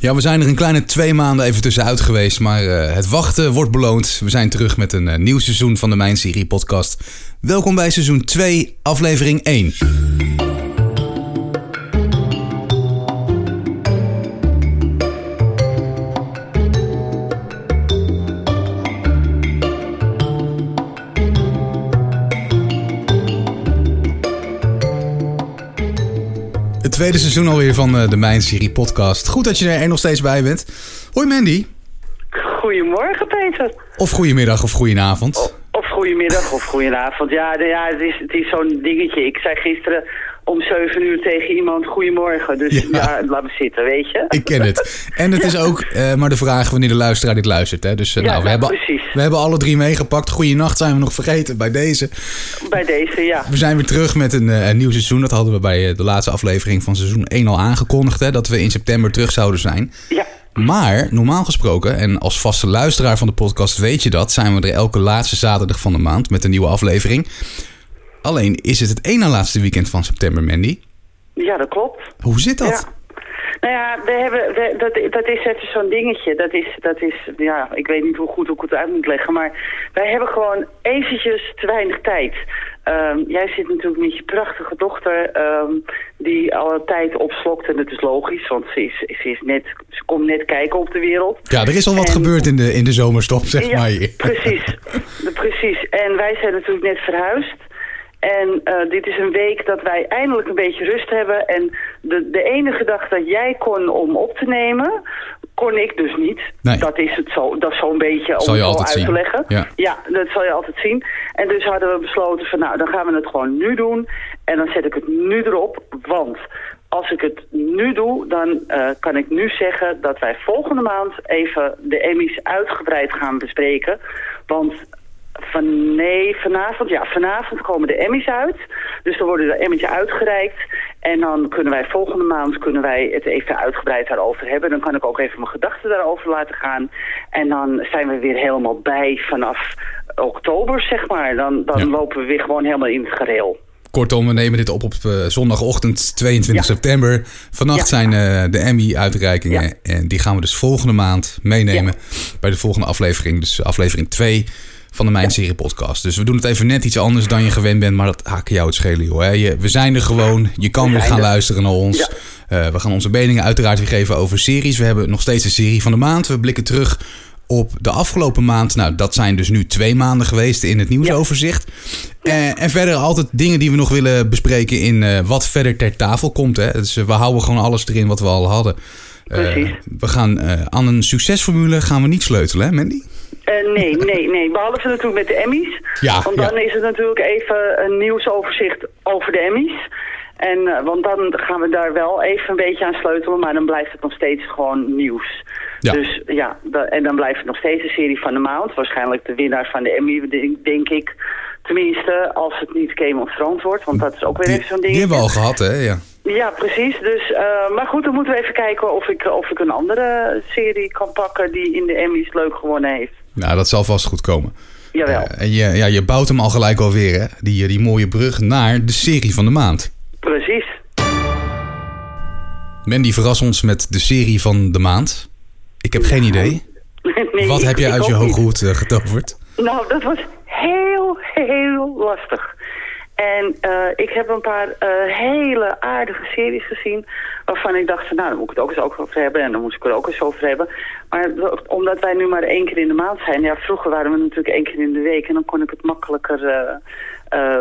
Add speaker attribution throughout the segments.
Speaker 1: Ja, we zijn er een kleine twee maanden even tussenuit geweest, maar uh, het wachten wordt beloond. We zijn terug met een uh, nieuw seizoen van de Mijn Serie podcast. Welkom bij seizoen 2, aflevering 1. Tweede seizoen alweer van uh, de Mijn Serie podcast. Goed dat je er nog steeds bij bent. Hoi Mandy.
Speaker 2: Goedemorgen Peter.
Speaker 1: Of goedemiddag of goedenavond.
Speaker 2: Of, of goedemiddag of goedenavond. Ja, ja het is, het is zo'n dingetje. Ik zei gisteren om 7 uur tegen iemand goedemorgen. Dus ja, ja laat me zitten, weet je.
Speaker 1: Ik ken het. En het is ook uh, maar de vraag wanneer de luisteraar dit luistert. Hè? Dus uh,
Speaker 2: ja,
Speaker 1: nou, we,
Speaker 2: nou,
Speaker 1: hebben,
Speaker 2: precies.
Speaker 1: we hebben alle drie meegepakt. Goeienacht zijn we nog vergeten bij deze.
Speaker 2: Bij deze, ja.
Speaker 1: We zijn weer terug met een, uh, een nieuw seizoen. Dat hadden we bij de laatste aflevering van seizoen 1 al aangekondigd. Hè? Dat we in september terug zouden zijn.
Speaker 2: Ja.
Speaker 1: Maar normaal gesproken, en als vaste luisteraar van de podcast weet je dat, zijn we er elke laatste zaterdag van de maand met een nieuwe aflevering. Alleen is het het ene laatste weekend van september, Mandy.
Speaker 2: Ja, dat klopt.
Speaker 1: Hoe zit dat?
Speaker 2: Ja. Nou ja, we hebben, we, dat, dat is even zo'n dingetje. Dat is, dat is, ja, ik weet niet hoe goed ik het uit moet leggen. Maar wij hebben gewoon eventjes te weinig tijd. Um, jij zit natuurlijk met je prachtige dochter um, die alle tijd opslokt. En dat is logisch, want ze, is, ze, is net, ze komt net kijken op de wereld.
Speaker 1: Ja, er is al wat en, gebeurd in de, in de zomerstop, zeg
Speaker 2: ja,
Speaker 1: maar.
Speaker 2: precies, precies. En wij zijn natuurlijk net verhuisd. En uh, dit is een week dat wij eindelijk een beetje rust hebben. En de, de enige dag dat jij kon om op te nemen, kon ik dus niet.
Speaker 1: Nee.
Speaker 2: Dat is het zo. Dat zo'n beetje om het uit
Speaker 1: zien.
Speaker 2: te leggen.
Speaker 1: Ja.
Speaker 2: ja, dat zal je altijd zien. En dus hadden we besloten van nou, dan gaan we het gewoon nu doen. En dan zet ik het nu erop. Want als ik het nu doe, dan uh, kan ik nu zeggen dat wij volgende maand even de Emmys uitgebreid gaan bespreken. Want van, nee, vanavond, ja, vanavond komen de Emmys uit. Dus dan worden de Emmys uitgereikt. En dan kunnen wij volgende maand kunnen wij het even uitgebreid daarover hebben. Dan kan ik ook even mijn gedachten daarover laten gaan. En dan zijn we weer helemaal bij vanaf oktober, zeg maar. Dan, dan
Speaker 1: Ja.
Speaker 2: lopen we weer gewoon helemaal in het gereel.
Speaker 1: Kortom, we nemen dit op op eh, zondagochtend 22
Speaker 2: Ja.
Speaker 1: september. Vannacht
Speaker 2: Ja.
Speaker 1: zijn eh, de Emmy-uitreikingen. En die gaan we dus volgende maand meenemen bij de volgende aflevering. Dus aflevering 2 van de Mijn Serie podcast. Dus we doen het even net iets anders dan je gewend bent. Maar dat haken jou het schelen, joh. Hè? Je, we zijn er gewoon. Je kan
Speaker 2: We
Speaker 1: weer gaan
Speaker 2: er.
Speaker 1: luisteren naar ons.
Speaker 2: Ja.
Speaker 1: Eh, we gaan onze meningen uiteraard weer geven over series. We hebben nog steeds een serie van de maand. We blikken terug op de afgelopen maand. Nou, dat zijn dus nu twee maanden geweest in het nieuwsoverzicht. Eh, en verder altijd dingen die we nog willen bespreken in eh, wat verder ter tafel komt. Hè. Dus we houden gewoon alles erin wat we al hadden.
Speaker 2: Precies.
Speaker 1: we gaan aan een succesformule gaan we niet sleutelen, hè Mandy?
Speaker 2: Uh, nee, nee, nee. Behalve natuurlijk met de Emmys.
Speaker 1: Ja,
Speaker 2: Want
Speaker 1: ja.
Speaker 2: dan is het natuurlijk even een nieuwsoverzicht over de Emmys. En, uh, want dan gaan we daar wel even een beetje aan sleutelen, maar dan blijft het nog steeds gewoon nieuws.
Speaker 1: Ja.
Speaker 2: Dus ja, en dan blijft het nog steeds een serie van de maand. Waarschijnlijk de winnaar van de Emmy, denk, ik. Tenminste, als het niet Game of Thrones wordt, want dat is ook weer
Speaker 1: Die,
Speaker 2: even zo'n
Speaker 1: die
Speaker 2: ding.
Speaker 1: hebben we al gehad, hè? Ja.
Speaker 2: Ja, precies. Dus, uh, maar goed, dan moeten we even kijken of ik, of ik een andere serie kan pakken die in de Emmys leuk gewonnen heeft.
Speaker 1: Nou, dat zal vast goed komen.
Speaker 2: Jawel.
Speaker 1: Eh, en je, ja, je bouwt hem al gelijk alweer, hè? Die, die mooie brug naar de serie van de maand.
Speaker 2: Precies.
Speaker 1: Mandy, verras ons met de serie van de maand. Ik heb geen idee.
Speaker 2: Nee,
Speaker 1: Wat heb je
Speaker 2: ik
Speaker 1: uit je
Speaker 2: niet.
Speaker 1: hooghoed eh, getoverd?
Speaker 2: Nou, dat was heel, heel lastig. En uh, ik heb een paar uh, hele aardige series gezien... waarvan ik dacht, nou, dan moet ik het ook eens over hebben... en dan moet ik het ook eens over hebben. Maar omdat wij nu maar één keer in de maand zijn... ja, vroeger waren we natuurlijk één keer in de week... en dan kon ik het makkelijker uh,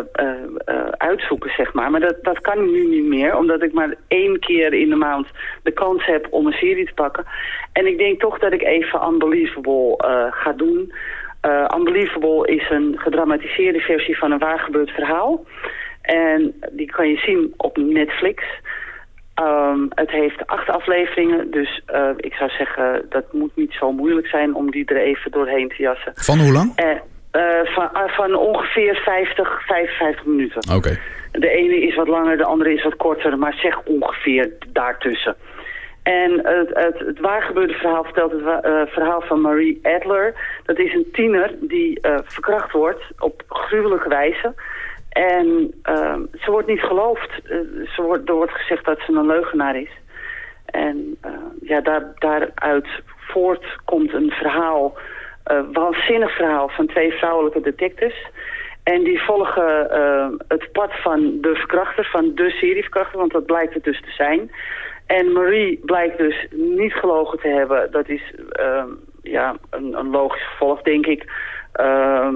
Speaker 2: uitzoeken, zeg maar. Maar dat, dat kan nu niet meer... omdat ik maar één keer in de maand de kans heb om een serie te pakken. En ik denk toch dat ik even Unbelievable ga doen... Uh, Unbelievable is een gedramatiseerde versie van een waargebeurd verhaal. En die kan je zien op Netflix. Um, het heeft acht afleveringen, dus uh, ik zou zeggen dat moet niet zo moeilijk zijn om die er even doorheen te jassen.
Speaker 1: Van hoe lang?
Speaker 2: Uh, van, van, ongeveer 50, 55 minuten.
Speaker 1: Oké. Okay.
Speaker 2: De ene is wat langer, de andere is wat korter, maar zeg ongeveer daartussen. En het, het, het waargebeurde verhaal vertelt het uh, verhaal van Marie Adler. Dat is een tiener die uh, verkracht wordt op gruwelijke wijze. En uh, ze wordt niet geloofd. Uh, ze wordt, er wordt gezegd dat ze een leugenaar is. en ja, daar, daaruit voort komt een verhaal, waanzinnig verhaal van twee vrouwelijke detectives. En die volgen het pad van de verkrachter, van de serieverkrachter, want dat blijkt het dus te zijn. En Marie blijkt dus niet gelogen te hebben. Dat is uh, ja, een, een, logisch gevolg, denk ik. Uh,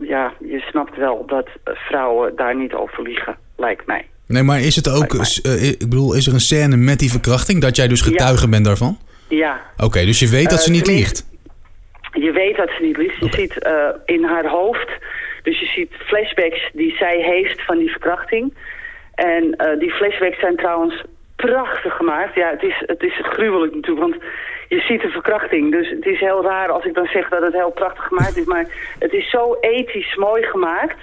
Speaker 2: ja, je snapt wel dat vrouwen daar niet over liegen, lijkt mij.
Speaker 1: Nee, maar is het ook, uh, ik bedoel, is er een scène met die verkrachting dat jij dus getuige bent daarvan?
Speaker 2: Ja.
Speaker 1: Oké, dus je weet dat ze niet liegt?
Speaker 2: Je weet dat ze niet liegt. Je ziet uh, in haar hoofd, dus je ziet flashbacks die zij heeft van die verkrachting. En uh, die flashbacks zijn trouwens prachtig gemaakt. Ja, het is, het is gruwelijk natuurlijk, want je ziet de verkrachting. Dus het is heel raar als ik dan zeg dat het heel prachtig gemaakt is. Maar het is zo ethisch mooi gemaakt.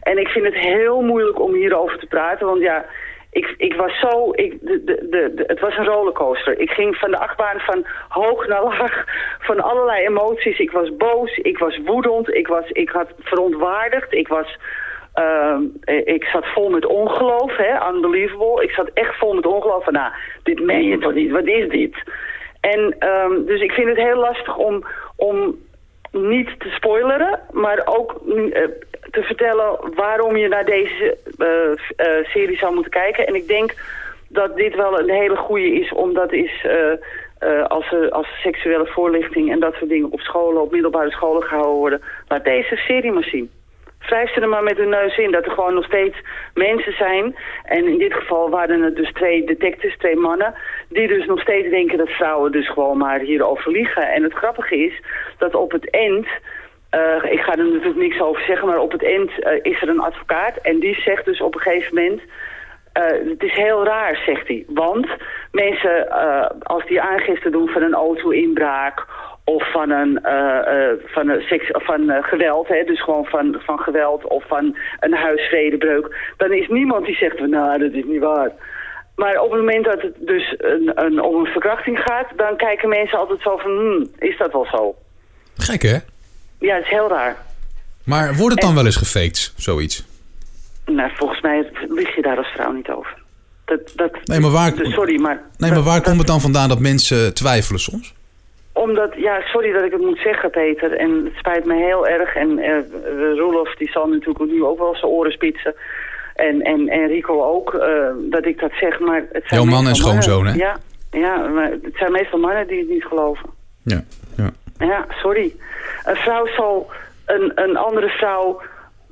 Speaker 2: En ik vind het heel moeilijk om hierover te praten. Want ja, ik, ik was zo... Ik, de, de, het was een rollercoaster. Ik ging van de achtbaan van hoog naar laag. Van allerlei emoties. Ik was boos. Ik was woedend. Ik, was, ik had verontwaardigd. Ik was uh, ik zat vol met ongeloof, hè, unbelievable. Ik zat echt vol met ongeloof van, nou, dit meen je toch niet, wat is dit? En um, dus ik vind het heel lastig om, om niet te spoileren, maar ook uh, te vertellen waarom je naar deze uh, serie zou moeten kijken. En ik denk dat dit wel een hele goede is, omdat is... als, als seksuele voorlichting en dat soort dingen op scholen, op middelbare scholen gehouden worden. Laat deze serie maar zien wrijf ze er maar met hun neus in. Dat er gewoon nog steeds mensen zijn. En in dit geval waren het dus twee detectives, twee mannen. Die dus nog steeds denken dat vrouwen dus gewoon maar hierover liegen. En het grappige is dat op het eind... Uh, ik ga er natuurlijk niks over zeggen, maar op het eind uh, is er een advocaat. En die zegt dus op een gegeven moment... Uh, het is heel raar, zegt hij. Want mensen, als die aangifte doen van een auto-inbraak of van een uh, uh, van, een seks, van uh, geweld, hè, dus gewoon van, van geweld of van een huisvredebreuk, dan is niemand die zegt, nou dat is niet waar. Maar op het moment dat het dus een, een, om een verkrachting gaat, dan kijken mensen altijd zo van, hmm, is dat wel zo?
Speaker 1: Gek hè?
Speaker 2: Ja, het is heel raar.
Speaker 1: Maar wordt het dan wel eens gefaked, zoiets?
Speaker 2: Nou, volgens mij lig je daar als vrouw niet over. Dat, dat,
Speaker 1: nee, maar waar,
Speaker 2: sorry, maar...
Speaker 1: Nee, maar waar komt het dan vandaan dat mensen twijfelen soms?
Speaker 2: Omdat, ja, sorry dat ik het moet zeggen, Peter. En het spijt me heel erg. En uh, Roelof, die zal natuurlijk nu ook wel zijn oren spitsen. En, en, en Rico ook, uh, dat ik dat zeg. Maar het zijn
Speaker 1: Jouw man en schoonzoon, hè?
Speaker 2: Ja, ja, maar het zijn meestal mannen die het niet geloven.
Speaker 1: Ja, ja.
Speaker 2: Ja, sorry. Een vrouw zal een, een andere vrouw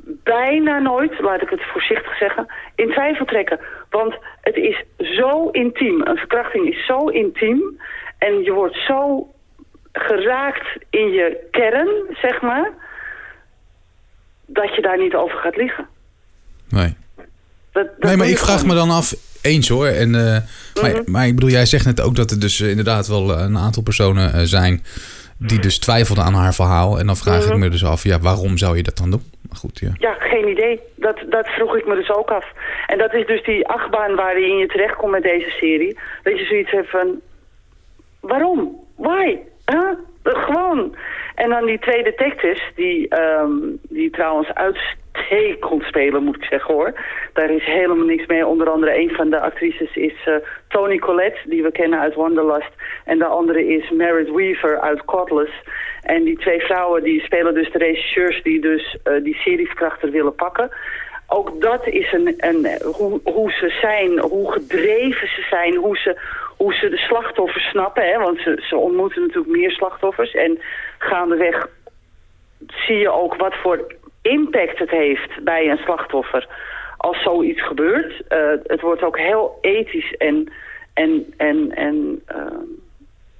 Speaker 2: bijna nooit, laat ik het voorzichtig zeggen, in twijfel trekken. Want het is zo intiem. Een verkrachting is zo intiem. En je wordt zo geraakt in je kern, zeg maar, dat je daar niet over gaat liggen.
Speaker 1: Nee. Dat, dat nee, maar ik vraag me dan af, eens hoor. En, uh, maar, mhm. maar, ik bedoel, jij zegt net ook dat er dus uh, inderdaad wel een aantal personen uh, zijn die dus twijfelden aan haar verhaal. En dan vraag ik mhm. me dus af, ja, waarom zou je dat dan doen? Maar goed, ja.
Speaker 2: Ja, geen idee. Dat, dat vroeg ik me dus ook af. En dat is dus die achtbaan waarin je terechtkomt met deze serie. Dat je zoiets hebt van, waarom? Why? Huh? Gewoon. En dan die twee detectives, die, um, die trouwens uitstekend spelen, moet ik zeggen hoor. Daar is helemaal niks mee. Onder andere een van de actrices is uh, Toni Collette, die we kennen uit Wanderlust. En de andere is Merit Weaver uit Cordless. En die twee vrouwen die spelen dus de regisseurs die dus uh, die serieverkrachter willen pakken ook dat is een, een hoe, hoe ze zijn, hoe gedreven ze zijn, hoe ze, hoe ze de slachtoffers snappen. Hè? Want ze, ze ontmoeten natuurlijk meer slachtoffers. En gaandeweg zie je ook wat voor impact het heeft bij een slachtoffer als zoiets gebeurt. Uh, het wordt ook heel ethisch en, en, en, en uh,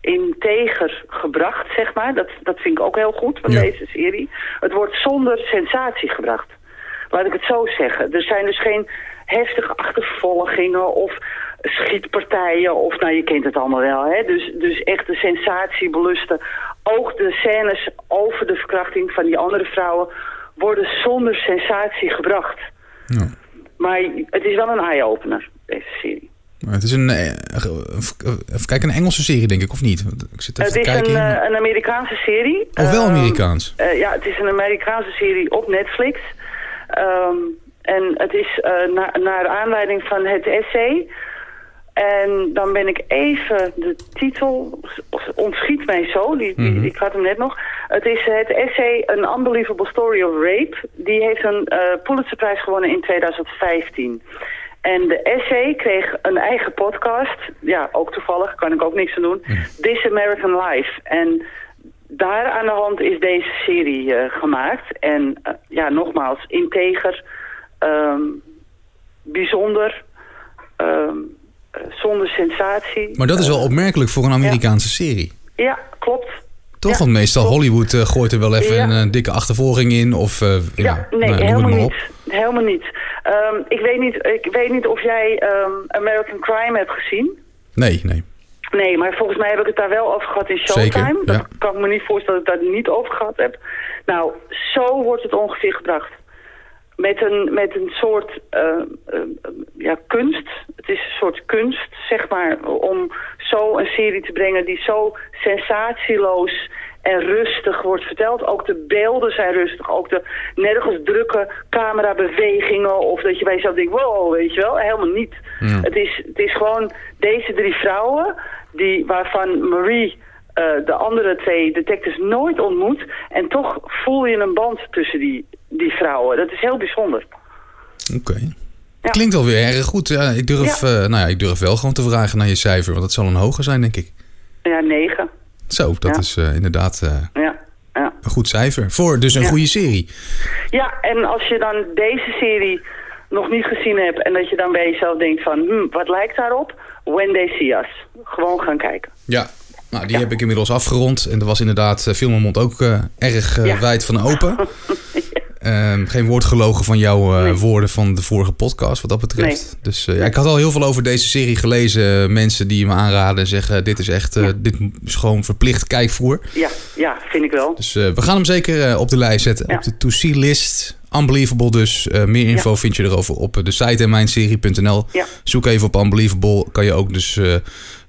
Speaker 2: integer gebracht, zeg maar. Dat, dat vind ik ook heel goed van deze serie. Het wordt zonder sensatie gebracht. Laat ik het zo zeggen. Er zijn dus geen heftige achtervolgingen of schietpartijen of nou je kent het allemaal wel. Hè? Dus, dus echt de sensatiebelusten. Ook de scènes over de verkrachting van die andere vrouwen worden zonder sensatie gebracht. Ja. Maar het is wel een eye-opener, deze serie.
Speaker 1: Het is een, eh, even kijken, een Engelse serie denk ik, of niet? Ik
Speaker 2: zit even het is kijken een, uh, een Amerikaanse serie.
Speaker 1: Of wel ehm, Amerikaans?
Speaker 2: Uh, ja, het is een Amerikaanse serie op Netflix. Um, en het is uh, na, naar aanleiding van het essay En dan ben ik even, de titel ontschiet mij zo, die, die,
Speaker 1: Mhm.
Speaker 2: ik had hem net nog. Het is het essay An Unbelievable Story of Rape. Die heeft een eh Pulitzerprijs gewonnen in 2015. En de essay kreeg een eigen podcast. Ja, ook toevallig, kan ik ook niks aan doen. This American Life. En daar aan de hand is deze serie eh, gemaakt. En eh, ja, nogmaals, integer, ehm, bijzonder, eh, zonder sensatie.
Speaker 1: Maar dat is wel opmerkelijk voor een Amerikaanse serie.
Speaker 2: Ja, klopt.
Speaker 1: Toch?
Speaker 2: Ja,
Speaker 1: Want meestal
Speaker 2: klopt.
Speaker 1: Hollywood eh, gooit er wel even
Speaker 2: Ja.
Speaker 1: een, eh, dikke achtervolging in. Of, eh, ja,
Speaker 2: Ja, nee,
Speaker 1: nou,
Speaker 2: helemaal niet.
Speaker 1: op.
Speaker 2: Helemaal niet. Ehm, ik, weet niet ik weet niet of jij ehm, American Crime hebt gezien.
Speaker 1: Nee, nee.
Speaker 2: Nee, maar volgens mij heb ik het daar wel over gehad in Showtime.
Speaker 1: Zeker,
Speaker 2: Dat kan ik me niet voorstellen dat ik daar niet over gehad heb. Nou, zo wordt het ongeveer gebracht. Met een, met een soort eh, eh, ja, kunst. Het is een soort kunst, zeg maar, om zo een serie te brengen die zo sensatieloos en rustig wordt verteld. Ook de beelden zijn rustig. Ook de nergens drukke camerabewegingen. Of dat je bij jezelf denkt, wow, weet je wel. Helemaal niet.
Speaker 1: Ja.
Speaker 2: Het, is, het is gewoon deze drie vrouwen, die, waarvan Marie eh, de andere twee detectives nooit ontmoet. En toch voel je een band tussen die, die vrouwen. Dat is heel bijzonder.
Speaker 1: Oké.
Speaker 2: Ja.
Speaker 1: Klinkt alweer erg goed. Ja, ik, durf,
Speaker 2: Ja.
Speaker 1: eh, nou ja, ik durf wel gewoon te vragen naar je cijfer. Want dat zal een hoger zijn, denk ik.
Speaker 2: Ja, negen.
Speaker 1: Zo, dat
Speaker 2: Ja.
Speaker 1: is eh, inderdaad
Speaker 2: Ja, ja.
Speaker 1: een goed cijfer. Voor dus een goede serie.
Speaker 2: ja, en als je dan deze serie nog niet gezien hebt... en dat je dan bij jezelf denkt van, hm, wat lijkt daarop? When They See Us. Gewoon gaan kijken.
Speaker 1: Ja. Nou, die heb ik inmiddels afgerond. En er was inderdaad uh, Filmermond ook eh, erg eh,
Speaker 2: Ja.
Speaker 1: wijd van open. Ehm, geen woord gelogen van jouw eh,
Speaker 2: Nee.
Speaker 1: woorden van de vorige podcast, wat dat betreft.
Speaker 2: Nee.
Speaker 1: Dus eh, ja, ik had al heel veel over deze serie gelezen. Mensen die me aanraden en zeggen: Dit is echt, eh, dit is gewoon verplicht kijkvoer.
Speaker 2: Ja, ja, vind ik wel.
Speaker 1: Dus eh, we gaan hem zeker eh, op de lijst zetten. Op de to-see list. Unbelievable dus. Eh, meer info
Speaker 2: Ja.
Speaker 1: vind je erover op eh, de site en mijnserie.nl.
Speaker 2: Ja.
Speaker 1: Zoek even op Unbelievable. Kan je ook dus eh,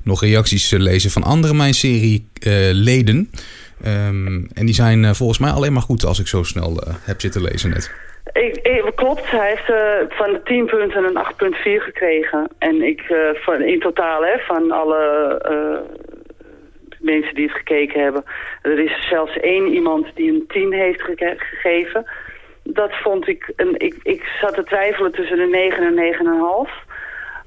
Speaker 1: nog reacties lezen van andere Mijnserie eh, leden. Ehm, en die zijn eh, volgens mij alleen maar goed als ik zo snel eh, heb zitten lezen net.
Speaker 2: Ik, ik- klopt, hij heeft van de 10 punten een 8,4 gekregen. En ik, eh, van, in totaal, hè, van alle mensen die het gekeken hebben. Er is zelfs één iemand die een 10 heeft gegeven. Dat vond ik, een, ik, ik zat te twijfelen tussen de 9 en 9,5.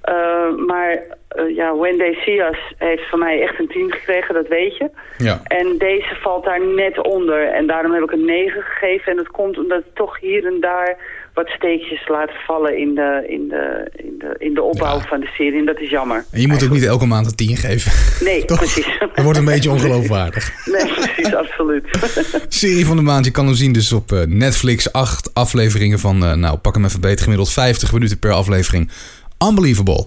Speaker 2: Eh, maar eh, ja, When They See Us heeft van mij echt een 10 gekregen, dat weet je.
Speaker 1: Ja.
Speaker 2: En deze valt daar net onder. En daarom heb ik een 9 gegeven. En dat komt omdat ik toch hier en daar wat steekjes laat vallen in de, in de, in de, in de opbouw
Speaker 1: Ja.
Speaker 2: van de serie. En dat is jammer.
Speaker 1: En je moet ook niet elke maand een 10 geven.
Speaker 2: Nee, precies.
Speaker 1: Dat wordt een beetje ongeloofwaardig.
Speaker 2: Nee, precies, absoluut.
Speaker 1: Serie van de maand. Je kan hem zien dus op eh, Netflix. Acht afleveringen van, eh, nou pak hem even beter, gemiddeld 50 minuten per aflevering. Unbelievable.